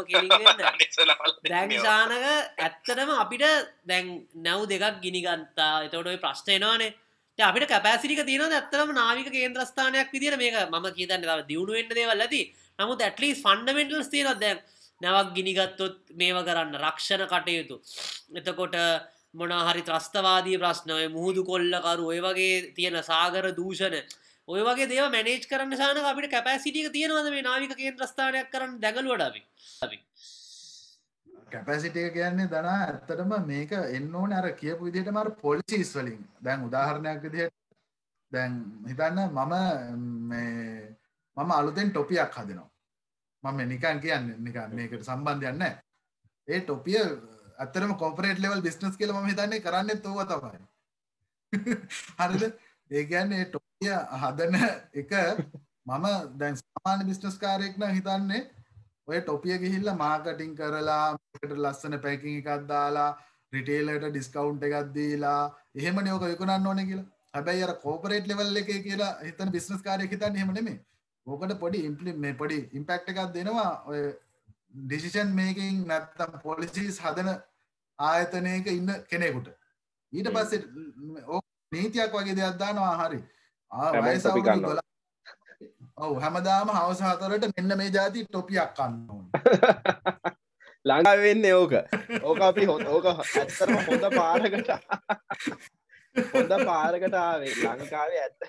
දැංශානක ඇත්තටම අපිට දැන් නැව් දෙකක් ගිනිගන්තා එතකොට ප්‍රශ්නයනවානේ අපිට කැපෑසිරික තියෙන ඇත්තරම නාවික කේන්ද්‍රස්ථානයක් විදිර මේක ම කියතන්න ව දියුණුවෙන්ට දේවල් ඇති. නමුත් ඇටලිස් ෆන්ඩමෙන්ටල්ස් තියෙන දැන්? නැවක් ගිනිගත්තොත් මේව කරන්න රක්ෂණ කටයුතු. එතකොට මොනහරි ත්‍රස්තවාදී ප්‍රශ්නය මුහුදු කොල්ලකරු ඔය වගේ තියෙන සාගර දූෂණ ඔය වගේ දේව මැනේජ් කරන්න සාන අපිට කැපෑසිටික තියෙනවද මේ නාවික කේන්ද්‍රස්ථානයක් කරන්න දැගලුවඩබි අපි? කැපැසිටිය කියන්නේ දනා ඇත්තටම මේක එන්න ඕන අර කියපු විදිහට මර පොලිසිස් වලින්. දැන් උදාහරණයක් විදිහට දැන් හිතන්න මම මේ මම අලුතෙන් ටොපියක් හදනවා. මම නිකන් කියන්නේ නිකන් මේකට සම්බන්ධයක් නැහැ. ඒ ටොපිය ඇත්තටම කෝපරේට් ලෙවල් බිස්නස් කියලා මම හිතන්නේ කරන්නේත් ඕවා තමයි. හරිද? ඒ කියන්නේ ඒ ටොපිය හදන එක මම දැන් සාමාන්‍ය බිස්නස් කාරයෙක් නම් හිතන්නේ ඔය ටොපිය ගිහිල්ල මාර්කටිං කරලා ට ලස්සන පැකින් එකක් දාලා රිටේලට ඩිස්කවුන්් එකක් දීලා එහෙම නියෝක විකුණන්න ඕන කියලා. හැබැයි අර කෝපරේට් ලෙවල් එක කියලා හිතන බිස්නස් කාරය හිතන්න හෙම නෙමේ ඕකට පොඩි ඉම්පලි මේ පොඩි ඉම්පෙක්් එකක් දෙනවා. ඔය ඩිසිෂන් මේකින් නැත්තම් පොලිසිස් හදන ආයතනයක ඉන්න කෙනෙකුට. ඊට පස්සේ නීතියක් වගේ දෙයක් දානවා හරි ඔව් හැමදාම හවස හතරට මෙන්න මේ ජාති ටොපියක් කන්න ඕන. ළඟා වෙන්නේ ඕක. ඕක අපි හො ඕක ඇත්තරම හොඳ පාරකට හොඳ පාරකට ආවේ. ලංකාවේ ඇත්ත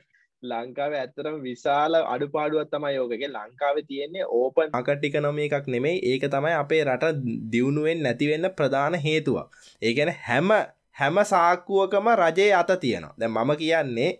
ලංකාව ඇත්තරම විශාල අඩුපාඩුවත් තමයි යෝකගේ ලංකාව තියෙන්නේ ඕපන් අකටික නොම එකක් නෙමෙයි. ඒක තමයි අපේ රට දියුණුවෙන් නැතිවෙන්න ප්‍රධාන හේතුවක් ඒගැන හැම හැම සාක්කුවකම රජයේ අත තියෙනවා. දැ මම කියන්නේ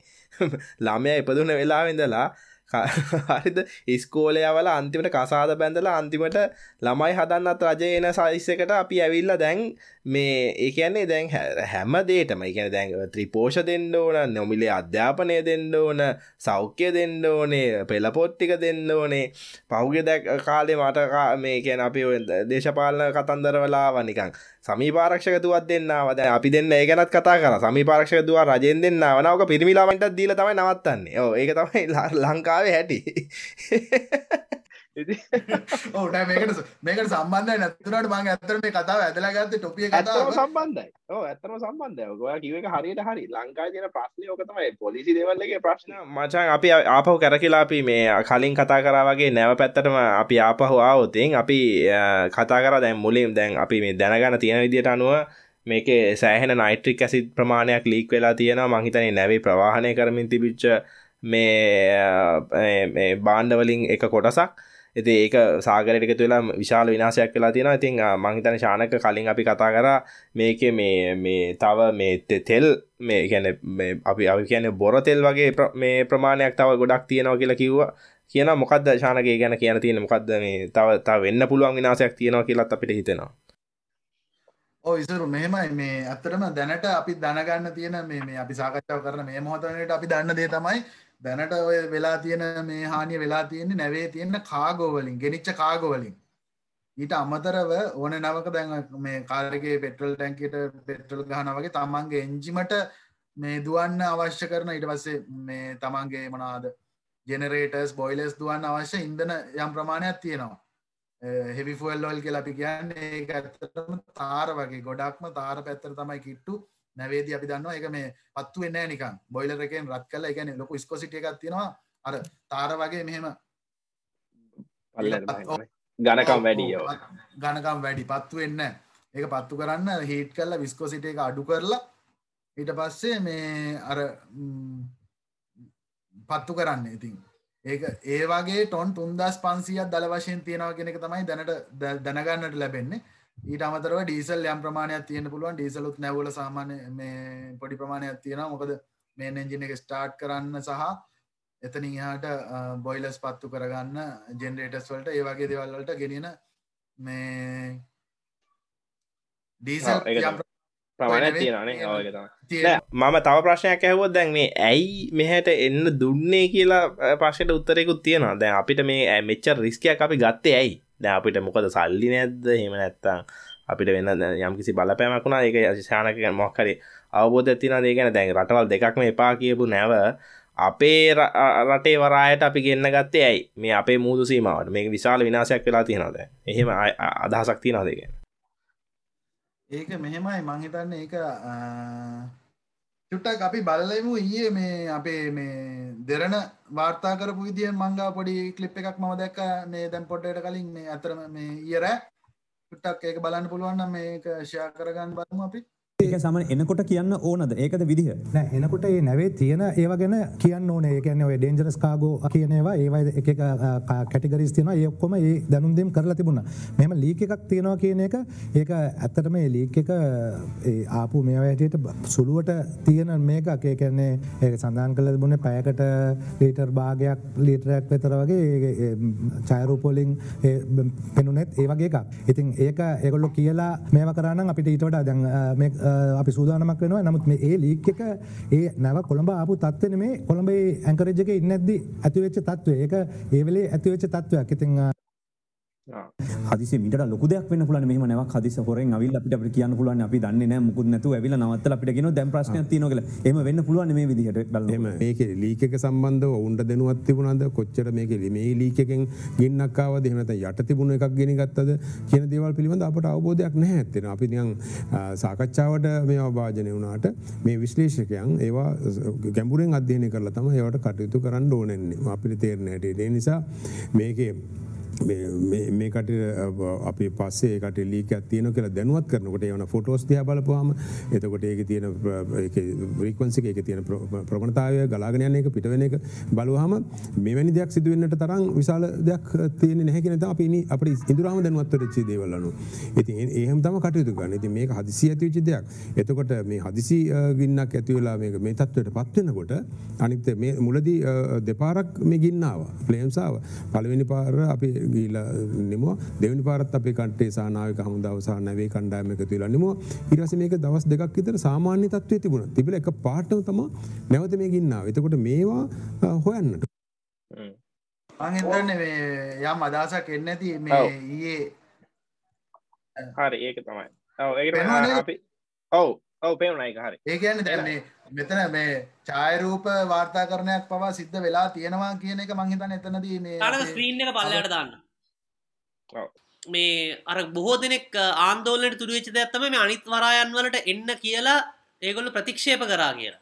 ළමය ඉපදුන වෙලාවෙඳලා හරිද? ඉස්කෝලයවල අන්තිමට කසාද බැඳලා අන්තිමට ළමයි හදන්නත් රජය එන සයිස්සකට අපි ඇවිල්ල දැන් මේ ඒකන්නේ දැන් හැම දේටම එකන දැන් ත්‍රිපෝෂ දෙන්න ඕන නොමිලේ අධ්‍යාපනය දෙන්න ඕන සෞඛ්‍ය දෙන්න ඕනේ පෙළපොට්ටික දෙන්න ඕනේ. පහුගෙ දැක් කාලේ මට මේ කියන අපි දේශපාලන කතන්දරවලා වනිකං සමීපාරක්ෂකතුවත් දෙන්නවද අපි දෙන්න ඒ ගැනත් කතා කර. සමීපාරක්ෂකතුව රජයෙන් දෙන්න වනවක පිරිමිලාමට දීල තමයි නවත්තන්නේ. ඕ ඒක තමයි ලංකාවේ හැටි. ඕට මේකට මේකට සම්බන්ධ නැතුරට මං ඇතර මේ කතාව ඇදලා ගත්ත ටොපිය කතාව සම්බන්ධයි. ඕ ඇත්තම සම්බන්ධය. ඔයා කිවක හරියට හරි. ලංකා තියන ප්‍රශ්නය ඕකතමයි පොලිසි දෙවල්ලගේ ප්‍රශ්න. මචන් අපි ආපහු කැරකිලා අපි මේ කලින් කතා කරාවගේ නැව පැත්තටම අපි ආපහු ආවෝතින් අපි කතා කර දැන් මුලින් දැන් අපි මේ දැනගන්න තියෙන විදිට අනුව මේක සෑහෙන නයිට්‍රික් ඇසි ප්‍රමාණයක් ලීක් වෙලා තියෙන මහිතනේ නැවේ ප්‍රවාහනය කරමින් තිබිච්ච මේ බාණ්ඩවලින් එක කොටසක් ඇති ඒක සාගරයට එකතු වෙලා විශාල විනාශයක් වෙලා තියෙන ඉතින් මංහිතන ශානක කලින් අපි කතා කර මේක මේ මේ තව මේ තෙල් මේ ගැන අපි අපි කියන බොර තෙල් වගේ මේ ප්‍රමාණයක් තව ගොඩක් තියෙනවා කියලා කිව්වා. කියන මොකක්ද ශානගේ ගැන කියන තියෙන මොකක්ද මේ තව තව වෙන්න පුළුවන් විනාශයක් තියෙනවා කියලත් අපිට හිතෙනවා. ඕ ඉසරු මෙහෙමයි. මේ ඇත්තටම දැනට අපි දැනගන්න තියෙන මේ අපි සාකච්ඡාව කරන මේ මොහොතනට අපි දන්න දේ තමයි දැනට ඔය වෙලා තියෙන මේ හානිය වෙලා තියෙන්නේ නැවේ තියෙන කාගෝවලින් ගෙනිච්ච කාගෝවලින් ඊට අමතරව ඕන නවක දැන් මේ කාරගේ පෙට්‍රල් ටැන්කට පෙට්‍රල් ගහන වගේ තමන්ගේ එන්ජිමට මේ දුවන්න අවශ්‍ය කරන ඊට පස්සේ මේ තමන්ගේ මනාද ජෙනරේටර්ස් බොයිලස් දුවන්න අවශ්‍ය ඉන්දන යම් ප්‍රමාණයක් තියෙනවා. හෙවි ෆුවල් ලොල් කියලා අපි කියන්නේ ඒක ඇත්තටම තාර වගේ ගොඩක්ම තාර පැත්තර තමයි කිට්ටු. නැවේද අපි දන්නවා එක මේ පත්තු වෙන්න නිකන්. බොයිලර එකෙන් රත් කල එකන ලොකු ස්කොසිට එකක් තියෙනවා. අර තාර වගේ මෙහෙම ගණකම් වැඩිය ගණකම් වැඩි පත්තු වෙන්න ඒක පත්තු කරන්න හිට කල්ල විස්කොසිට එක අඩු කරලා ඊට පස්සේ මේ අර පත්තු කරන්න ඉතින්. ඒක ඒ වගේ ටොන් තුන්දස් පන්සියක් දල වශයෙන් තියෙනව කෙනෙක තමයි දැනට දැනගන්නට ලැබෙන්නේ ඊට අමතරව ඩීසල් යම් ප්‍රමාණයක් තියෙන පුළුවන්. ඩීසලුත් නැවල සාමාන්‍ය මේ පොඩි ප්‍රමාණයක් තියෙනවා. මොකද මේ එන්ජින එක ස්ටාර්ට් කරන්න සහ එතන ඉහට බොයිලස් පත්තු කරගන්න ජෙනරේටස් වලට ඒ වගේ දෙවල්වලට ගෙනෙන මේ ඩීසල් ප්‍රමාණයක් තියෙනනේ මම තව ප්‍රශ්නයක් ඇහවොත් දැන් මේ ඇයි මෙහැට එන්න දුන්නේ කියලා ප්‍රශ්යට උත්තරෙකුත් තියෙනවා. දැන් අපිට මේ මෙච්ච රිස්කයක් අපි ගත්තේ ඇයි දැ අපිට මොකද සල්ලි නැද්ද? හෙම නැත්තා අපිට වෙන්න යම්කිසි බලපෑමකුණා ඒක ශානක මොක්කරි අවබෝධ තින දේගෙන දැන් රටවල් දෙකක්ම එපා කියපු නැව අපේ රටේ වරායට අපි ගන්න ගත්තේ ඇයි? මේ අපේ මුූදු සීමාවට. මේ විශාල විනාශයක් වෙලා තියෙනවද එහෙම අදහසක් තියනව දෙගෙන ඒක මෙහෙමයි. මංහිතන්න ඒක චුට්ටක් අපි බලලමු ඊයේ මේ අපේ මේ දෙරන වාර්තා කරපු විදිිය මංගා පොඩි කලිප් එකක් මම දැක්ක මේ දැම් පොට්ටයට කලින් මේ අතරම මේ ඉයර චුට්ටක් ඒක බලන්න පුළුවන්න මේක ෂයා කරගන්න බලමු අපි. ඒක සම එනකොට කියන්න ඕනද? ඒකද විදිහ? එනකොට ඒ නැවේ තියෙන ඒව ගැන කියන්න ඕන. ඒකන ඔය ඩේන්ජරස් කාගෝ කියනවා ඒවයි එක කැටිගරිස් තියෙන ඒක්කොම ඒ දැනුන්දම් කරලා තිබුණ. මෙම ලීක එකක් තියෙනවා කියන එක ඒක ඇත්තටම ඒ ලීක් එක ආපු මේ වැටට සුළුවට තියෙන මේක ඒ කැන්නේ ඒ සඳහන් කළ බුණ පැයකට ලීටර් භාගයක් ලීටරයක් වෙතර වගේ චයරූපොලිං පෙනුනෙත් ඒවගේ එකක්. ඉතින් ඒක ඒගොල්ලො කියලා මේව කරන්න අපිට ඊටට දැන් අපි සූදානමක් වෙනවා. නමුත් මේ ඒ ලීක් එක ඒ නැව කොළඹ ආපු තත්වන මේ කොළඹේ ඇංකරජ්ක ඉන්නැද්දි ඇතිවෙච්ච තත්ව ඒක ඒවෙලේ ඇතිවෙච්ච තත්වයක් ඉතිං හදිසි මිට ලොක දෙයක් වන්න පුලන මෙම නව හදිස හොරෙන් අවිල් අපිට අපට කියන්න පුලන් අපි දන්න මුකුත් නැතු ඇවිල නවත්ත අපිට ගෙන දැම් ප්‍රශ්න තිනොකල එම වෙන්න පුළුවන් මේ විදිහට මේක ලීකක සම්බන්ධ ඔවුන්ට දෙනුවත් තිබුණද? කොච්චර මේක මේ ලීකෙන් ගින්නක්කාව දෙහනත යට තිබුණ එකක් ගෙන ගත්තද කියන දේවල් පිළිබඳ අපට අවබෝධයක් නැහැ ඇත්තෙන අපි නියන් සාකච්ඡාවට මේ අවභාජනය වුණාට මේ විශ්ලේෂකයන් ඒවා ගැඹුරෙන් අධ්‍යයනය කරලා තම ඒවට කටයුතු කරන්න ඕනෙන්නේ. අපිට තේරණයට ඒ නිසා මේකේ මේකට අපි පස්සේ කට ලීක තියන කියලා දැනුවත් කරනකොට යන ෆොටෝස් දිය බලපුවාම එතකොට ඒක තියෙන රීකවන්සික එක තියෙන ප්‍රමණතාවය ගලාගෙන එක පිටවෙන එක බලුවහම මෙවැනි දෙයක් සිදුවෙන්නට තරම් විශාල දෙයක් තියෙන නැහැකෙනත අපි අප ඉදුරාම දැනුවත් රච්චි දේවල්ලනු ඉති ඒහම තම කටයුතු ගන්න ඉති මේක හදිසි ඇතිවිචි දෙයක්. එතකොට මේ හදිසි ගින්නක් ඇතිවෙලා මේ මේ තත්වයට පත්වෙනකොට අනිත මේ මුලදී දෙපාරක් මේ ගින්නාව ප්ලේම්සාාව පළවෙනි පාර අපි ගීල නිමුව. දෙවනි පාරත් අපේ කටේ සානාවක හමුදාව සහ නැවේ කණ්ඩායම එක තුලා නිමුව. ඉරස මේක දවස් දෙකක් විතර සාමාන්‍ය තත්වය තිබුණ. තිබල එක පාටව තම නැවත මේ ගින්නාව එතකොට මේවා හොයන්නට අහිතන්න යම් අදසක් එන්න ඇති මේ ඊයේ හරි ඒක තමයි. අපි ඔව් ඔව පේනුනයි හරි. ඒ කියන්න දැන්නේ මෙතන මේ චායරූප වාර්තා කරණයක් පවා සිද්ධ වෙලා තියෙනවා කියන එක මංහිතන එතනදී මේ ස්ක්‍රීන් එක පල්ලයට දාන්න. මේ අර බොහෝ දෙනෙක් ආන්දෝලට තුරවෙච්ච ඇත්තම මේ අනිත් වරායන් වලට එන්න කියලා ඒගොල්ල ප්‍රතික්ෂේප කරා කියලා.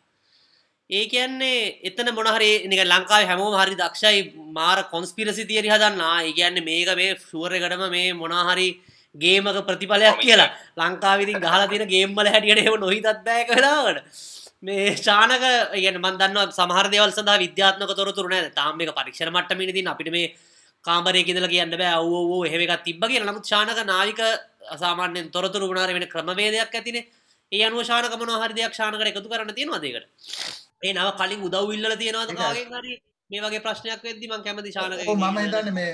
ඒ කියන්නේ එතන මොනහරි නික ලංකාව හැමෝම හරි දක්ෂයි මාර කොන්ස්පිරසි තියරි හදන්නා. ඒ කියන්නේ මේක මේ ශුවරකටම මේ මොනාහරි ගේමක ප්‍රතිඵලයක් කියලා. ලංකාවිදින් ගහලා තියෙන ගේම්මල හැටියට එම නොහිතත් බෑ කලාවට මේ ශානක ගෙන මන්දන්න සමහර දෙවල් සඳහා විද්‍යාත්මක තොරතුර නෑ. තාම එක පරීක්ෂණ මට්ටමේදී අපිට මේ කාමරය කියදල කියන්න බෑ. අවෝ එහෙම එකක් තිබ්බ කියලා. නමුත් ශානක නාවික අසාමාන්‍යෙන් තොරතුරු ගුණාර වෙන ක්‍රමවේදයක් ඇතින. ඒ අනුව ශානක මොන හරි දෙයක් ශානකට එකතු කරන්න තියෙනවා දෙකට ඒ නව කලින් උදව් ඉල්ල තියෙනවාද කාගෙන් හරි? මේ වගේ ප්‍රශ්නයක් වෙද්දි මං කැමති ශානක මම හිතන්නේ මේ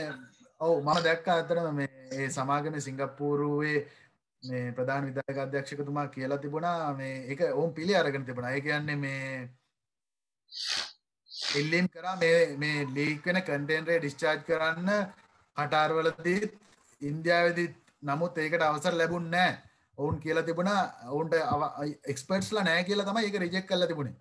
ඔව් මම දැක්ක අතරම මේ ඒ සමාගම සිංගප්පූරුවේ මේ ප්‍රධාන විදායක අධ්‍යක්ෂකතුමා කියලා තිබුණා. මේ එක ඔවුන් පිළි අරගෙන තිබුණා. ඒ කියන්නේ මේ ඉල්ලීම් කරා මේ මේ ලීක් වෙන කන්ටේනරේ ඩිස්චාර්ජ් කරන්න කටාර්වලදීත් ඉන්දියාවේදීත් නමුත් ඒකට අවසර ලැබුණ නෑ ඔවුන් කියලා තිබුණා ඔවුන්ට එක්ස්පර්ට්ස්ලා නෑ කියලා තමයි ඒක රිජෙක්ට් කරලා තිබුණේ.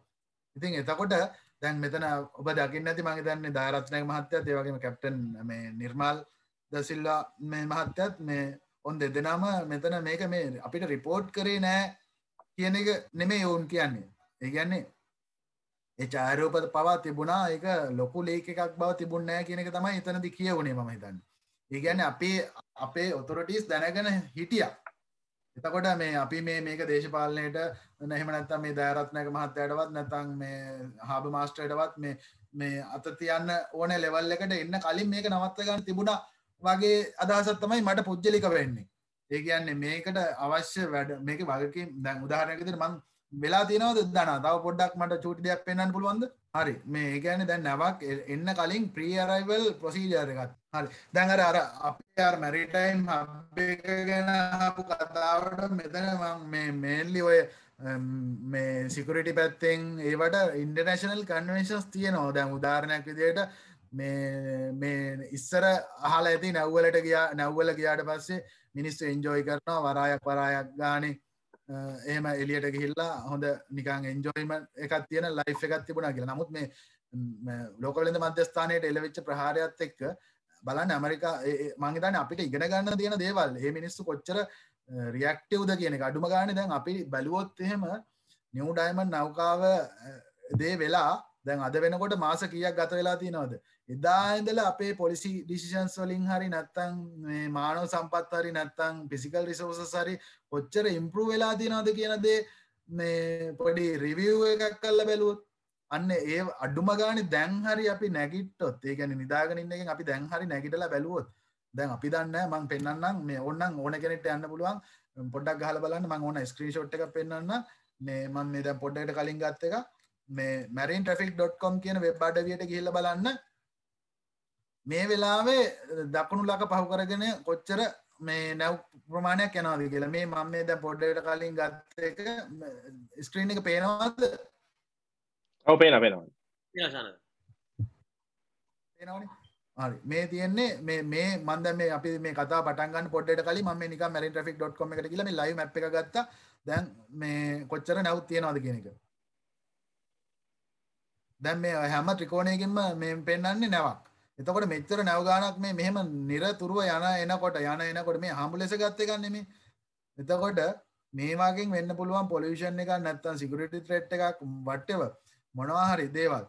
ඉතින් එතකොට දැන් මෙතන ඔබ දකින්න ඇති මගේ දන්නේ දාරත්නය මහත්තයත් ඒ වගේම කැප්ටන් මේ නිර්මල් දසිල්ලා මේ මහත්තයත් මේ ඔන් දෙදෙනම මෙතන මේක මේ අපිට රිපෝට් කරේ නෑ කියන එක නෙමේ ඔවුන් කියන්නේ. ඒ කියන්නේ ඒ චාරෝපද පවා තිබුණා. එක ලොකු ලේක එකක් බව තිබුණෑ කියන එක තමයි එතනදි කියවුණේ මම හිතන්න. ඒ කියන්නේ අපේ අපේ ඔතොරටිස් දැනගෙන හිටිය. එතකොට මේ අපි මේ මේක දේශපාලනයට නැහෙම නැත්තම් මේ දෑරත්නක මහත්තයටවත් නැතං මේ හාබ මාස්ටර්ටවත් මේ මේ අත තියන්න ඕන ලෙවල් එකට එන්න කලින් මේක නවත්ත ගන්න තිබුණා වගේ අදහසත් තමයි මට පුද්ජලික වෙන්නේ. ඒ කියන්නේ මේකට අවශ්‍ය වැඩ මේක වගකින් දැන් උදාහරණයකදිට මං වෙලා තියෙනවද දන්න තව පොඩ්ඩක් මට චුටි දෙයක් පෙන්න්න පුළුවන්ද? හරි. මේ ඒගැන දැන් නැවක් එන්න කලින් ප්‍රියරයිවල් ප්‍රසීජර් එකත් හරි. දැඟර අර අපේ අර මැරිටයිම් ගැන හපු කතාවට මෙතන මේ මේල්ලි ඔය මේ සිකරටි පැත්තෙන් ඒවට ඉන්ඩනශනල් කන්වේශන්ස් තියනවා. දැන් උදාරණයක් විදියට මේ ඉස්සර අහල ඇති නැව්වලට ගියා නැව්වල ගියාට පස්සේ මිනිස්සු එන්ජෝයි කරනවා. වරායක් වරායක් ගානේ එහෙම එලියට ගිහිල්ලා හොඳ නිකං එන්ජෝයිම එකත් තියෙන ලයි් එකත් තිබුණා කියලා. නමුත් මේ ලෝකලඳ මධ්‍යස්ථානයට එලවෙච්ච ප්‍රහාරයත් එක්ක බලන්න ඇමරිකා මංගේතන අපිට ඉගෙන ගන්න තියෙන දේවල්. ඒ මිනිස්සු කොච්චර රියක්ටවද කියන අඩුම ගාන දැන් අපි බැලුවොත් එහෙම නිව් ඩයිමන් නෞකාව දේ වෙලා දැන් අද වෙනකොට මාස කියක් ගත වෙලා තියෙනවද? එදා ඉඳල අපේ පොලිසි ඩිසිෂන්ස් වලින් හරි නැත්තං මානව සම්පත් හරි නැත්තං පිසිකල් රිසෝස සරි කොච්චර ඉම්පරු වෙලා තිනද කියනදේ මේ පොඩි රිවිව් එකක් කල්ල බැලුවොත් අන්න ඒ අඩුම ගානි දැන් හරි අපි නැගිට්ටොත් ඒ ගැන නිදාගනින්න එක අපි දැන් හරි නැගිටල බැලුවොත් දැන් අපි දන්න මං පෙන්න්නම් මේ ඔන්න ඕන කෙනෙට යන්න පුළුවන් පොඩක් ගහල බලන්න මං ඕන ස්ක්‍රීෂෝට් එක පෙන්න්න මේ මන් මේ දැන් පොඩ්ඩට කලින් ගත්ත එක මේ මැරින් ට්‍රෆික්.කොම් කියන වෙබ් අඩවියට ගිහිල්ල බලන්න. මේ වෙලාවේ දකුණු ලක පහු කරගෙන කොච්චර මේ නැව් ප්‍රමාණයක් යනවාද කියලා. මේ මම මේ දැන් පොඩ්ඩකට කලින් ගත්ත එක ස්ක්‍රීන් එක පේනවද? ඔව් පේනවා පේනවා. පේනවනේ. හරි. මේ තියෙන්නේ මේ මේ මම දැන් මේ අපි මේ කතාව පටන් ගන්න පොඩ්ඩකට කලින් මම මේ නිකන් marinetraffic.com එකට ගිහලා මේ live map එක ගත්තා. දැන් මේ කොච්චර නැව් තියෙනවද කියන එක. දැන් මේ හැම ත්‍රිකෝණයකින්ම මේ පෙන්වන්නේ නැවක් එතකොට මෙච්චර නැවගානක් මේ මෙහෙම නිරතුරුව යන එනකොට යන එනකොට මේ හම්බු ලෙස ගත්ත ගන්න මේ එතකොට මේවාගෙන් වෙන්න පුළුවන් පොලිෂන් එකක් නැත්තම් සිකරිටි ත්‍රෙට් එකක් වට්ටව මොනවා හරි දේවල්.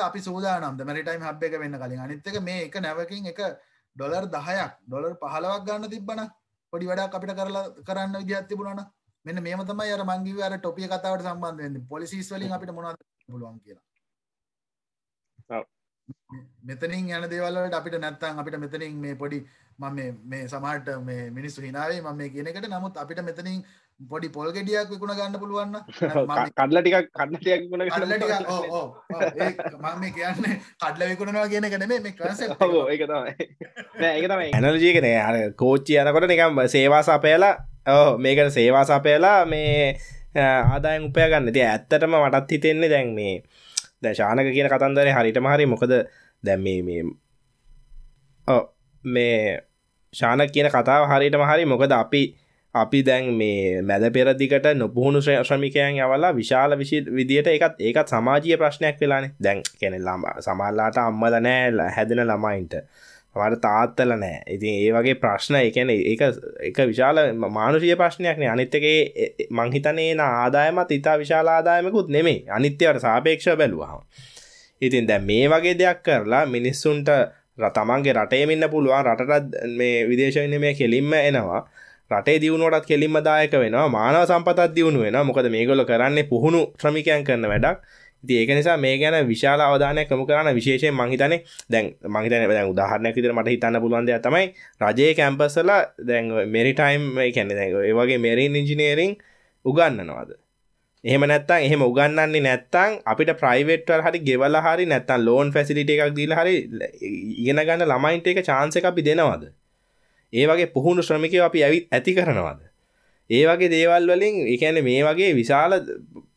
අපි සූදානම්. මරිටයිම් හබ් එක වෙන්න කලින්. අනිත්තක මේ එක නැවකින් එක ඩොලර් දහයක් ඩොලර් පහලවක් ගන්න තිබ්බන පොඩි වැඩක් අපිට කරලා කරන්න විදිහත් තිබුණන මෙන්න මේම තමයි අර මං කිව්වේ අර ටොපිය කතාවට සම්බන්ධ වෙන්නේ. පොලිසිස් වලින් අපිට මොනවද පුළුවන් කියලා. මෙතනින් යන දේවල්ලට අපිට නැත්තන් අපිට මෙතනින් මේ පොඩි මම මේ සමහට මේ මිනිස්සු හිනාවේ මම මේ කියනකට නමුත් අපිට මෙතනින් පොඩි පොල් ගෙඩියක් විකුණ ගන්න පුළුවන්න කඩල ටිකක් කඩලටයක් ගුණ මම කියන්නේ කඩල විකුණනවා කියන කන මේ ක්‍රස ඒක තමයි. ඇනලජීකන අර කෝච්චි යනකොට නිකම් සේවා සපයලා ඕ මේකට සේවා සපයලා මේ ආදායන් උපය ගන්න ති ඇත්තටම මටත් හිතෙන්නේ දැන් මේ දැ ශානක කියන කතන්දරේ හරිටම හරි. මොකද දැම් මේ මේ ශාන කියන කතාව හරිටම හරි. මොකද අපි අපි දැන් මේ මැද පෙරදිකට නොපුහුණු ශ්‍රමිකයන් යවලා විශාල විශි විදියට එකත් ඒකත් සමාජය ප්‍රශ්නයක් වෙලානේ. දැන් කෙනෙ ලාම සමල්ලාට අම්මල නෑ හැදෙන ළමයින්ට. මට තාත්තල නෑ. ඉතින් ඒ වගේ ප්‍රශ්න එකන එක එක විශාල මානුෂය ප්‍රශ්නයක්න අනිත්තගේ මංහිතනේ ආදායමත් ඉතා විශාල ආදායමකුත් නෙමේ අනිත්‍යවට සාපේක්ෂ බැලුවහම. ඉතින් දැ මේ වගේ දෙයක් කරලා මිනිස්සුන්ට තමන්ගේ රටේමින්න පුළුවන්. රටට මේ විදේශන මේ කෙලින්ම එනවා. රටේ දියුණුවටත් කෙලින්ම දායක වෙනවා. මානව සම්පතත් දියුණු වෙන මොකද මේගොල කරන්නේ පුහුණු ශ්‍රමිකයන් කරන වැඩක්. ඒක නිසා මේ ගැන විශාල අවධානය කම කරන්න විශේෂයෙන් මහිතන දැන් මහිතන දැන් උදාහරණයක් විදිර මට හිතන්න පුළුවන්ද තමයි රජයේ කැම්පස්සල දැන් මෙරිටයිම් කැනෙ ඒවගේ මෙරින් ඉංජිනේරිං උගන්නනවාද එහෙම නැත්තන් එහෙම උගන්නන්නේ නැත්තං අපිට ප්‍රයිවට්වල් හරි ගෙවල හරි නැත්තන් ලෝන් ෆැසිලිට එකක් දීල හරි ඉගෙන ගන්න ළමයින්ට එක චාන්සක අපි දෙනවාද? ඒ වගේ පුහුණු ශ්‍රමිකය අපි ඇවිත් ඇති කරනවාද? ඒ වගේ දේවල් වලින් එකන මේ වගේ විශාල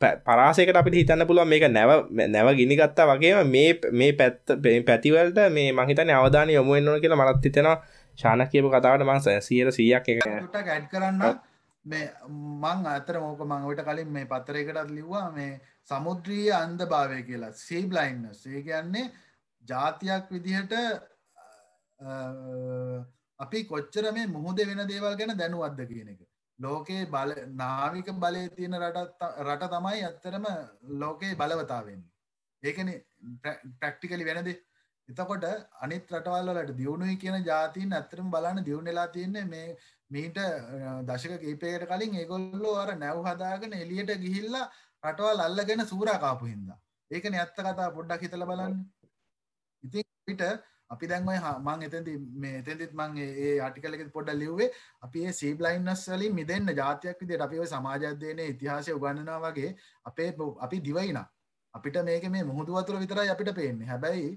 පරාසකට අපිට හිතන්න පුළුවන් මේක නැව නැව ගිනිගත්තා වගේම මේ මේ පැත්ත පැතිවලට මේ මහිතන අවධාන යොමුුවෙන්න්න කියලා මලත් හිතෙනවා. ශාන කියපු කතාවට මං සියර සියක් එක. ගැඩ් කරන්න. මේ මං අතර මෝක මංවට කලින් මේ පත්තරයකටත් ලිව්වා මේ සමුද්‍රීය අන්ද භාවය කියලා සීබ්ලයින්න ඒ කියන්නේ ජාතියක් විදිහට අපි කොච්චර මේ මුහුද වෙන දේවල් ගැන දැනුවද්ද කියන එක. ලෝකයේ බල නාවික බලය තියෙන රට තමයි ඇත්තරම ලෝකයේ බලවතාවෙන්නේ. ඒකන ප්‍රක්ටිකලි වෙනද? එතකොට අනිත් රටවල්ලට දියුණුයි කියන ජාතින් ඇත්තරම බලන්න දියුණෙලා තියන්නේ මේ මීට දශක කීපයකට කලින් ඒගොල්ලෝ අර නැව් හදාගෙන එලියට ගිහිල්ලා රටවල් අල්ලගෙන සූරාකාපු හින්දා. ඒකන ඇත්ත කතා පොඩ්ඩක් හිතල බලන්න. ඉතින් පිට අපි දැන්වයි මං එතැති මේ එතැතිත් මං ඒ ආටිකලෙ පොඩ්ඩ ලිව්වේ අපි ඒ සීබ්ලයින්නස් වලින් මිදන්න ජාතියක් විදිට අපි සමාජධ්‍යයන ඉතිහාසය උගන්නනා වගේ අපේ අපි දිවයින. අපිට මේක මේ මුහුදුවතුර විතරයි අපිට පේන්නේ. හැබැයි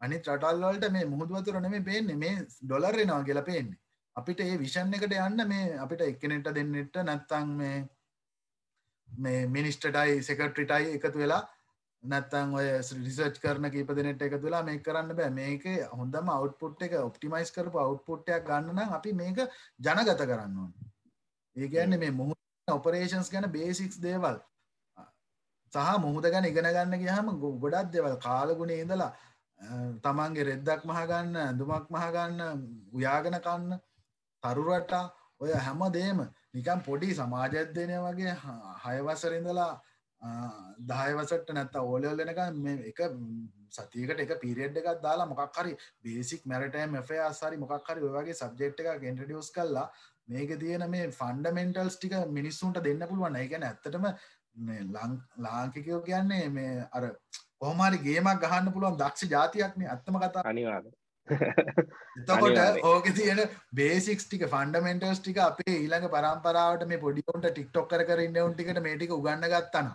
අනි ටල්වලට මේ මුහුදුවතුර නෙමේ පේන්නේ. මේ ඩොලර්ෙනවා කියල පේන්නේ. අපිට ඒ විෂන් එකට යන්න මේ අපිට එක්කනෙට දෙන්නට නැත්තං මේ මේ මිනිස්ටටයි සෙකට්‍රිටයි එකතු වෙලා නැත්තං ඔය රිසර්ච් කරන කීප දෙනෙට එක තුලා මේ කරන්න බෑ. මේක හොඳම අවට්පුට් එක ඔප්ටිමයිස් කරපු අවට්පුට්ටයක් ගන්නනම් අපි මේක ජනගත කරන්න ඕන. ඒ ගැන්නේ මේ මුහ ඔපරේෂන්ස් ගැන බේසික්ස් දේවල් සහ මුහද ගැන ඉගෙන ගන්න ගහම ගොඩක් දෙවල් කාලගුණේ ඉඳලා තමන්ගේ රෙද්දක් මහගන්න ඇඳුමක් මහගන්න උයාගෙන කන්න තරුරටා ඔය හැම දේම නිකම් පොඩි සමාජධ්‍යනය වගේ හයවසරිඳලා දහයවසට නැත්ත ඕලල්ලනක එක සතියකට එක පිරිෙඩ් එකක් දාලා මොකක් හරි බේසික් මැරටම එෆේ අසරි මොකක් හරි ඔයගේ සබ්ජෙක්් එක ගෙන්ටඩියස් කල්ලා මේක තියෙන මේ ෆන්ඩමෙන්ටල්ස් ටික මිනිස්සුන්ට දෙන්න පුළුවන් ඒගැන ඇත්තටම ලාංකිකයෝ කියන්නේ මේ අර කොහමරි ගේමක් ගහන්න පුළුවන් දක්ෂ ජාතියක්නේ ඇත්තම කතා. අනිවාද එතකොට ඕක තියෙන බේසික්ස් ටික ෆන්ඩමෙන්ටර්ස් ටික අපේ ඊළඟ පරම්පරාවට මේ පොඩියොන්ට ටික්ටොක් කර කරන්න උන් ටිකට මේටික උගන්න ගත්තන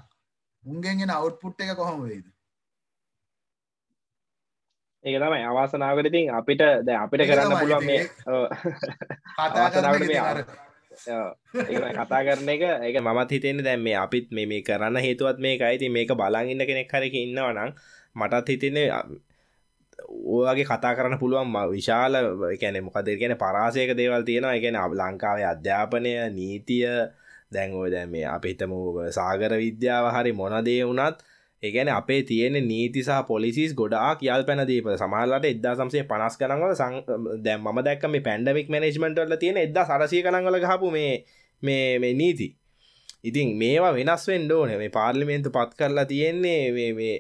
උන්ගෙන්ගෙන අවුට්පුට් එක කොහොම වේද ඒක තමයි. අවාසනාවකරතින් අපිට ද අපිට කරන්න පුළුවන් මේ කතා කරන එක. ඒක මත් හිතෙන්නේ දැන් මේ අපිත් මේ කරන්න හේතුවත් මේක අයිති මේක බලංඉන්න කෙනෙක් හරක ඉන්නවනම් මටත් හිතන්නේ ඕගේ කතා කරන්න පුළුවන් විශාල කැන මොකද කියන පරාසයක දේවල් තියෙනවා. එකන ලංකාවේ අධ්‍යාපනය නීතිය දැන්ගෝ දැන් මේ අපිතම සාගර විද්‍යාව හරි මොනදේ වුනත් ඒගැන අපේ තියෙන නීති සහ පොලිසිස් ගොඩාක් යල් පැනදීප සමහලට එදදා සම්සේ පනස් කනගල දැම් ම දැක්ක මේ පැන්ඩමික් මනේජ්මටල තියෙන එදදා සරසය කනගල හපු මේ මේ මේ නීති. ඉතින් මේවා වෙනස් වෙන්ඩෝන මේ පාර්ලිමේන්තු පත් කරලා තියෙන්නේ මේ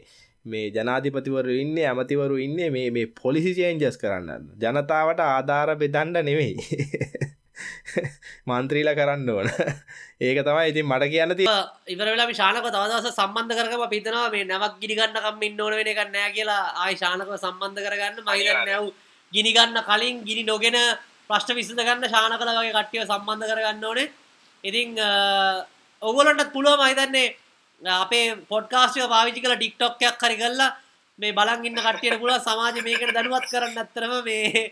මේ ජනාධිපතිවරු ඉන්න ඇමතිවරු ඉන්න මේ මේ පොලිසි චේන්ජස් කරන්න ජනතාවට ආධාර බෙදන්ඩ නෙවෙයි. මන්ත්‍රීල කරන්න ඕන. ඒක තමයි ඉතින් මට කියන්න ති ඉවර වෙලා ශානක තවදස සම්බන්ධ කරම පිතනවා මේ නැවක් ගිනිගන්නකම් ඉන්න ඕන වෙන එක නෑ කියලා. ආය ශානකව සම්බන්ධ කරගන්න. මහිත නැව් ගිනිගන්න කලින් ගිනි නොගෙන ප්‍රශ්න විසඳ ගන්න ශානකල වගේ කට්ටිය සම්බන්ධ කරගන්න ඕනේ. ඉතිං ඔගොලන්ටත් පුළුව මහිතන්නේ අපේ පොඩ්කාස්ටය පාවිචි කල ටික්ටොක්යක් හරි කල්ලා මේ බලන් ඉන්න කටියට පුල සමාජ මේකට දනුවත් කරන්න ඇත්තරම මේ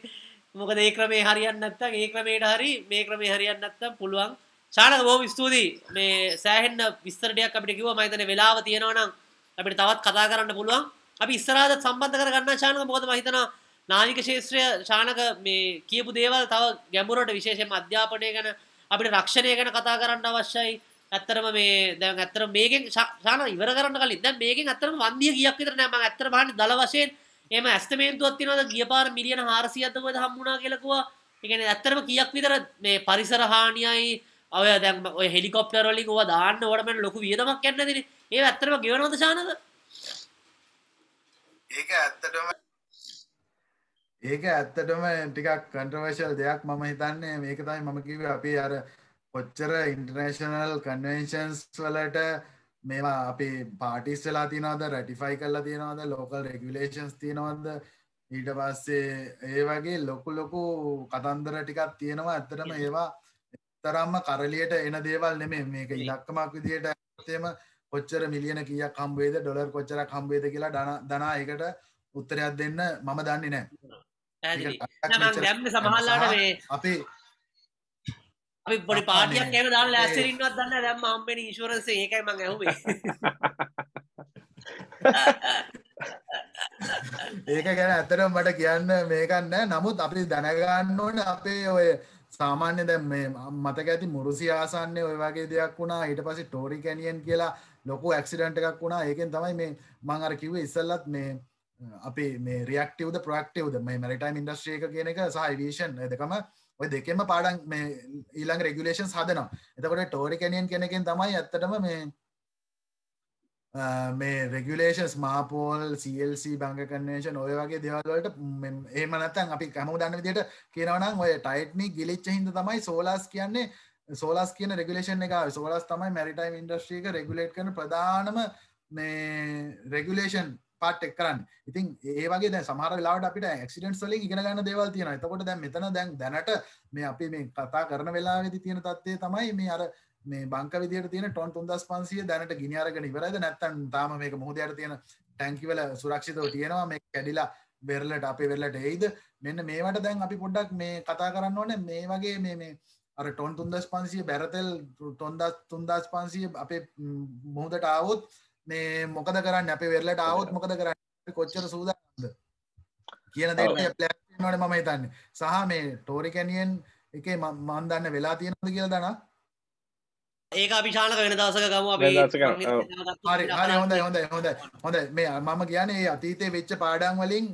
මොකද ඒ ක්‍රමේ හරියන්න නැත්තම් ඒ ක්‍රමයට හරි මේ ක්‍රමේ හරියන්න නැත්තම් පුළුවන්. ශානක බොහොම ස්තුතියි. මේ සෑහෙන්න විස්තර ටිකක් අපිට කිව්වා මම හිතන්නේ වෙලාව තියෙනවා නම් අපිට තවත් කතා කරන්න පුළුවන්. අපි ඉස්සරහට සම්බන්ධ කරගන්න ශානක? මොකද මම හිතනවා නාවික ශේත්‍රය ශානක මේ කියපු දේවල් තව ගැඹුරට විශේෂයෙන්ම අධ්‍යාපනය ගැන අපිට රක්ෂණය ගැන කතා කරන්න අවශ්‍යයි. ඇත්තරම මේ දැන් ඇත්තර මේකෙන් ශාන ඉවර කරන්න කලින් දැන් මේකෙන් ඇත්තටම වන්දිය කීයක් විතර නෑ. මම ඇත්තට බලන්නේ දල වශයෙන් එම ඇස්තමේන්තුවත් තියනවද ගිය පාර මිලියන 400ක්ද කොහෙද හම්බුණා කියලා කිව්වා. ඒ කියන්නේ ඇත්තටම කීයක් විතර මේ පරිසර හානියයි ඔය දැන් ඔය හෙලිකොප්ටර් වලින් ඕවා දාන්න ඕවට මම ලොකු වියදමක් යන්න දෙන්නේ. ඒක ඇත්තටම ගෙවනවද ශානද? ඒක ඇත්තටම ඒක ඇත්තටම ටිකක් කන්ට්‍රවර්ෂල් දෙයක් මම හිතන්නේ මේක තමයි මම කිව්වේ අපි අර කොච්චර ඉන්ටර්නේෂනල් කන්වෙන්ෂන්ස් වලට මේවා අපි පාටිස් වෙලා තියනවද? රැටිෆයි කරලා තියෙනවද? ලෝකල් රෙගුලේෂන්ස් තියෙනවද? ඊට පස්සේ ඒ වගේ ලොකු ලොකු කතන්දර ටිකක් තියෙනවා. ඇත්තටම ඒවා තරම්ම කරලියට එන දේවල් නෙමේ මේක ඉලක්කමක් විදියට ඇත්තේම කොච්චර මිලියන කියක් හම්බේද ඩොලර් කොච්චරක් හම්බේද කියලා දනා එකට උත්තරයක් දෙන්න මම දන්නේ නෑ සමහල්ලාට අපේ අපි පොඩි පාටියක් ගැන දාන්න ලෑස්තරින්වත් දන්න දැම්ම හම්බෙන ඉන්ශුරන්ස ඒකයි මං ඇහුවේ. ඒක ගැන ඇතරම් මට කියන්න මේකන්න නමුත් අපි දැනගන්න ඕන අපේ ඔය සාමාන්‍ය දැම් මේ මතක ඇති මුරුසි ආසන්නේ ඔය වගේ දෙයක් වුණා. ඊට පස්සේ ටෝරි කැනියන් කියලා ලොකු ඇක්සිඩන්ට එකක් වුණා. ඒකෙන් තමයි මේ මං අර කිව්වේ ඉස්සල්ලත් මේ අපේ මේ රියක්ටවද ප්‍රක්ටවද මේ මරිටයිම් ඉන්ඩස්ට්‍රේක කියන එක සහයිවේෂන් දෙකම ඔය දෙකෙම පාඩන් මේ ඊළඟ රෙගුලේෂන් හදනවා. එතකොට ටෝරි කැනියන් කෙනකින් තමයි ඇත්තටම මේ මේ රෙගුලේෂන්ස් මාපෝල් CLC බංග කන්නේෂන් ඔය වගේ දෙවල්වලට ඒම නත්තන් අපි කැම දන්න විදිට කියනවනම් ඔය ටයිට්නි ගිලිච්ච හිද තමයි සෝලාස් කියන්නේ සෝලාස් කියන රෙගුලේෂන් එක සෝලස් තමයි මැරිටයිම් ඉන්ඩස්ට්‍රීක රෙගුලේට් කන ප්‍රධානම මේ රෙගුලේෂන් පාට් එක් කරන්න. ඉතින් ඒ වගේ දැ සමහර වෙලාට අපිට ඇක්සිඩන්ස් වලින් ඉගෙන ගන්න දේවල් තියෙන එතකොට දැන් මෙතන දැන් දැනට මේ අපි මේ කතා කරන වෙලාවෙදි තියෙන තත්ත්වය තමයි මේ අර මේ බංක විදියට තියෙන ටොන් තුන්දස් පන්සිය දැනට ගිනිාරගෙන ඉවරද නැත්තන් තාම මේක මුහදයට තියෙන ටැන්කිවල සුරක්ෂිතව තියෙනවා. මේ කැඩිලා බෙරලට අපේ වෙල්ලට එයිද? මෙන්න මේවට දැන් අපි පොඩ්ඩක් මේ කතා කරන්න ඕන. මේ වගේ මේ මේ අර ටොන් තුන්දස් පන්සිය බැරතෙල් තොන්දස් තුන්දස් පන්සිය අපේ මුහදට ආවොත් මේ මොකද කරන්න? අපේ වෙරලට ආවොත් මොකද කරන්න? කොච්චර සූදාද කියන දේ ප්ලනට මම හිතන්න. සහ මේ ටෝරි කැනියන් එක මන්දන්න වෙලා තියෙනද කියල දනා ඒක අපිශානක වෙන දසක ගම. හරි හොඳ හොඳ හොඳ හොඳ මේ මම කියන්නේ අතීතය වෙච්ච පාඩන් වලින්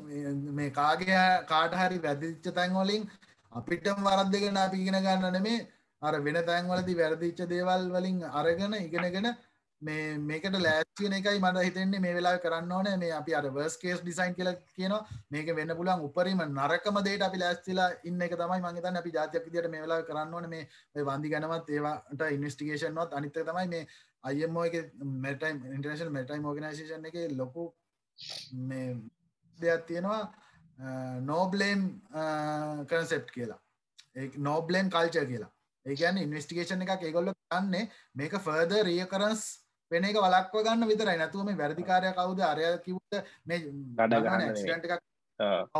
මේ කාගේ කාට හරි වැදිච්ච තැන් වලින් අපිටම වරද්දගෙන අපි ඉගෙන ගන්න නෙමේ. අර වෙන තැන්වලදී වැරදිච්ච දේවල් වලින් අරගෙන ඉගෙනගෙන මේ මේකට ලෑස්තින එකයි මට හිතෙන්නේ මේ වෙලා කරන්න ඕන. මේ අපි අර වර්ස් කේස් ඩිසයින් කියල කියන මේක වෙන්න පුලන් උපරීම නරකම දේට අපි ලෑස්තිලා ඉන්න එක තමයි මංගතන්න අපි ජාතියක් දිට මේ වෙලා කරන්න ඕන. මේ වන්දි ගැනවත් ඒවාට ඉන්වස්ටිගේෂන්වත් අනිත තමයි මේ අයමෝ එක මෙටයිම් ඉන්ටර්නේශන් මෙටයිම් ඕගනයිසේෂන් එක ලොකු මේ දෙයක් තියෙනවා. නෝබ්ලේම් කන්සෙප් කියලා. නෝබ්ලේම් කල්චර් කියලා. ඒකන් ඉන්වස්ටිගේෂන් එකක් ඒගොල්ල කන්නේ මේක ෆර්ද රියකරන්ස් වෙන එක වලක්ව ගන්න විතරයි. නැතුව මේ වැරදිකාරය කවුද අරය කිව්ද මේ ක්ට එකක්.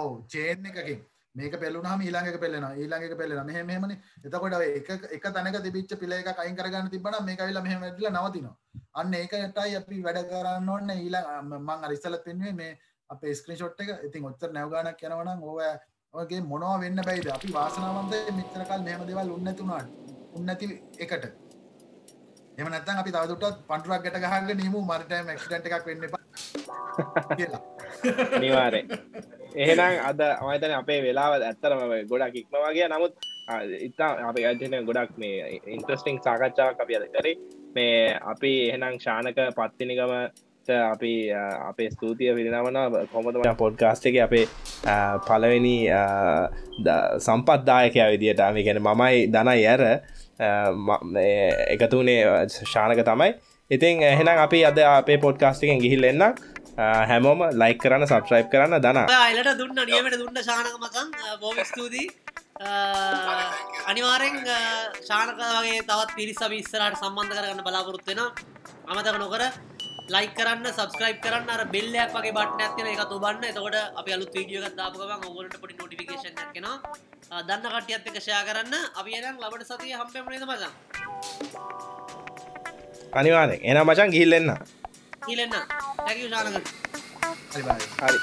ඔව චේන් එකකින්. මේක පෙල්ලුනහම ඊළඟක පෙල්ලෙන ඊළඟක පෙල්ලෙන මෙහෙම මෙහෙමනේ. එතකොට එක එක තැනක තිබිච්ච පිළ එක අයින් කරගන්න තිබ්බනම් මේක ඇවිල්ලා මෙහෙම වැටිලා නවතිනවා. අන්න ඒකටයි අපි වැඩ කරන්න ඕනේ. ඊළඟ මම අර ඉස්සෙල්ලා පෙන්නුවේ මේ අපේ ස්ක්‍රීන්ෂොට් එක. ඉතින් ඔච්චර නැව ගානක් යනවා නම් ඕවා ඔගේ මොනවා වෙන්න බැයිද? අපි වාසනාවන්තයි. මෙච්චර කල් මෙහෙම දේවල් උන්නේ නැති උනාට. උන්නේ නැති එකට එම නැත්තන් අපි තවදුටත් පන්ටුවක් ගැට ගහග නීමු මරිටයිම් ක්සිඩට එකක් වෙන්න නිවාරය එහෙනම් අද අමතන අපේ වෙලාව ඇත්තරම ගොඩක් ඉක්මවාගේ නමුත් ඉතා අප අජන ගොඩක් මේ ඉන්ට්‍රස්ටිං සාකච්ඡාවක් අපි අද කරේ. මේ අපි එහෙනම් ශානක පත්තිනිකම අපි අපේ ස්තුතිය විදිනවන කොමතම පොඩ්කාස්ට එක අපේ පලවෙනි සම්පත්දායකය විදිට අපි ගැන මමයි දනයි ඇර. එකතුනේ ශානක තමයි. ඉතින් එහෙනම් අපි අද අපේ පොඩ්කාස්ටිකෙන් ගිහිල් එන්න හැමෝම ලයික් කරන්න සබස්්‍රයිප් කරන්න දන. අයිලට දුන්න නියමට දුන්න ශානක මකන් බෝම ස්තුතියි. අනිවාරෙන් ශානක වගේ තවත් පිරිස විස්සරට සම්බන්ධ කරගන්න බලාපොරොත්වෙන අමතක නොකර ලයි කරන්න සබස්ක්‍රයිප් කරන්න අර බෙල්ලයක් වගේ බට ඇතින එක තුබන්න එතකොට අප අලු වීඩියෝ දාපුගම ඔගලට පොටි නොටිකේෂන් කෙන දන්න කටියත් එක ෂයා කරන්න. අපි එනම් ලබට සතිය හම්පෙමනේද මචන් අනිවාරෙන් එන මචන් ගිල්ලෙන්න ගිලෙන්න හැකි ශානක. හරි